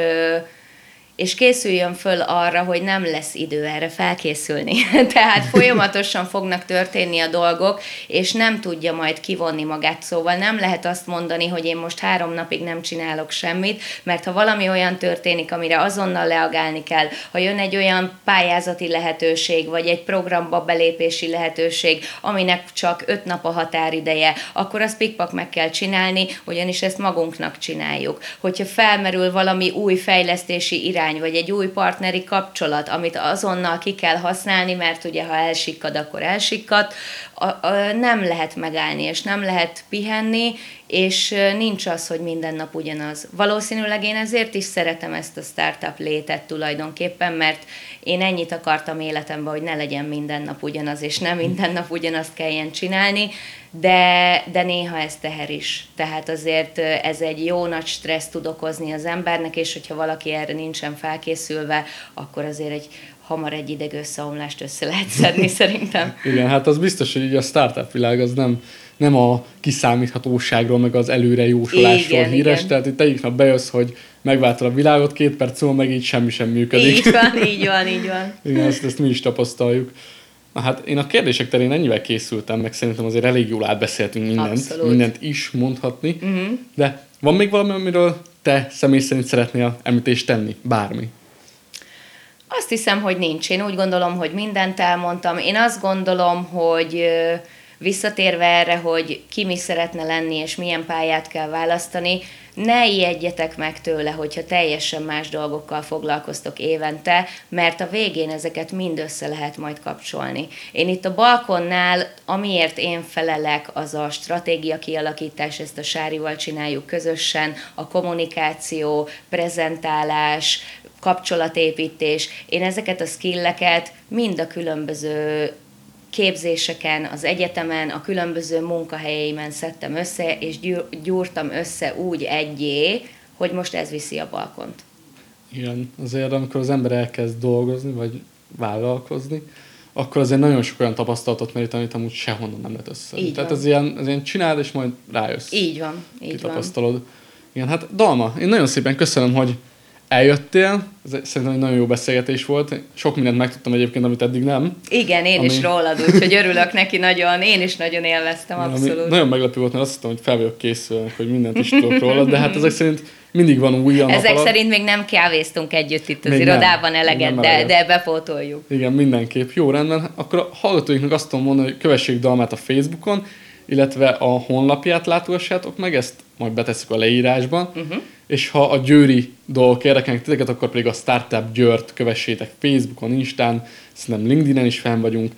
és készüljön föl arra, hogy nem lesz idő erre felkészülni. Tehát folyamatosan fognak történni a dolgok, és nem tudja majd kivonni magát. Szóval nem lehet azt mondani, hogy én most három napig nem csinálok semmit, mert ha valami olyan történik, amire azonnal reagálni kell, ha jön egy olyan pályázati lehetőség, vagy egy programba belépési lehetőség, aminek csak öt nap a határideje, akkor azt pikpak meg kell csinálni, ugyanis ezt magunknak csináljuk. Hogyha felmerül valami új fejlesztési irány, irány, vagy egy új partneri kapcsolat, amit azonnal ki kell használni, mert ugye ha elsikkad, akkor elsikkad, a, a, nem lehet megállni, és nem lehet pihenni, és nincs az, hogy minden nap ugyanaz. Valószínűleg én ezért is szeretem ezt a startup létet tulajdonképpen, mert én ennyit akartam életemben, hogy ne legyen minden nap ugyanaz, és nem minden nap ugyanazt kelljen csinálni, de, de néha ez teher is. Tehát azért ez egy jó nagy stressz tud okozni az embernek, és hogyha valaki erre nincsen felkészülve, akkor azért egy hamar egy ideg összeomlást össze lehet szedni szerintem. Igen, hát az biztos, hogy így a startup világ az nem, nem a kiszámíthatóságról, meg az előre jósolásról igen, híres, igen. tehát itt egyik nap bejössz, hogy megváltod a világot, két perc múlva meg így semmi sem működik. Így van, így van, így van. igen, ezt, ezt mi is tapasztaljuk. Na hát én a kérdések terén ennyivel készültem, meg szerintem azért elég jól átbeszéltünk mindent, Abszolút. mindent is mondhatni, uh-huh. de van még valami, amiről te személy szerint szeretnél említést tenni? Bármi? Azt hiszem, hogy nincs. Én úgy gondolom, hogy mindent elmondtam. Én azt gondolom, hogy visszatérve erre, hogy ki mi szeretne lenni, és milyen pályát kell választani, ne ijedjetek meg tőle, hogyha teljesen más dolgokkal foglalkoztok évente, mert a végén ezeket mind össze lehet majd kapcsolni. Én itt a balkonnál, amiért én felelek, az a stratégia kialakítás, ezt a Sárival csináljuk közösen, a kommunikáció, prezentálás, kapcsolatépítés. Én ezeket a skilleket mind a különböző képzéseken, az egyetemen, a különböző munkahelyeimen szedtem össze, és gyúrtam össze úgy egyé, hogy most ez viszi a balkont. Igen, azért amikor az ember elkezd dolgozni, vagy vállalkozni, akkor azért nagyon sok olyan tapasztalatot merít, amit amúgy sehonnan nem lehet össze. Így Tehát van. az ilyen, az ilyen csináld, és majd rájössz. Így van, így tapasztalod. van. Igen, hát Dalma, én nagyon szépen köszönöm, hogy eljöttél, ez szerintem egy nagyon jó beszélgetés volt. Sok mindent megtudtam egyébként, amit eddig nem. Igen, én ami... is rólad, úgyhogy örülök neki nagyon. Én is nagyon élveztem, abszolút. Ami nagyon meglepő volt, mert azt hittem, hogy fel vagyok készülve, hogy mindent is tudok róla, de hát ezek szerint mindig van új a Ezek alatt. szerint még nem kávéztunk együtt itt az még irodában nem, eleget, de, eleget. de bepótoljuk. Igen, mindenképp. Jó, rendben. Akkor a hallgatóinknak azt tudom mondani, hogy kövessék Dalmát a Facebookon, illetve a honlapját látogassátok meg, ezt majd beteszük a leírásban, uh-huh. És ha a győri dolgok érdekelnek titeket, akkor pedig a Startup Győrt kövessétek Facebookon, Instán, szerintem LinkedIn-en is fenn vagyunk,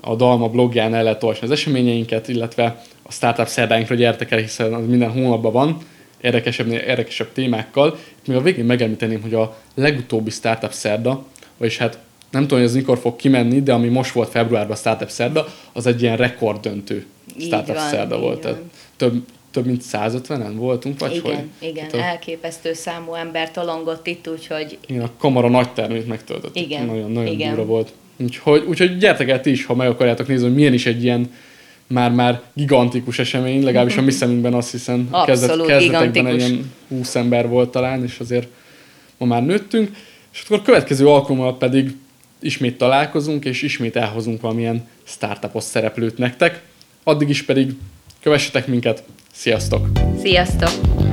a Dalma blogján el lehet olvasni az eseményeinket, illetve a Startup szerdáinkra gyertek el, hiszen az minden hónapban van, érdekesebb, érdekesebb témákkal. Még a végén megemlíteném, hogy a legutóbbi Startup szerda, vagyis hát nem tudom, hogy ez mikor fog kimenni, de ami most volt februárban a Startup szerda, az egy ilyen rekorddöntő startup van, szerda volt. Tehát több, több mint 150-en voltunk, vagy igen, hogy? Igen, Tehát elképesztő számú ember tolongott itt, úgyhogy... Igen, a kamara nagy termét megtöltöttük. Igen, nagyon, nagyon igen. durva volt. Úgyhogy, úgyhogy gyertek el ti is, ha meg akarjátok nézni, hogy milyen is egy ilyen már-már gigantikus esemény, legalábbis a mi szemünkben azt hiszem, kezdet, kezdetekben egy ilyen 20 ember volt talán, és azért ma már nőttünk. És akkor a következő alkalommal pedig ismét találkozunk, és ismét elhozunk valamilyen startupos szereplőt nektek. Addig is pedig kövessetek minket. Sziasztok! Sziasztok!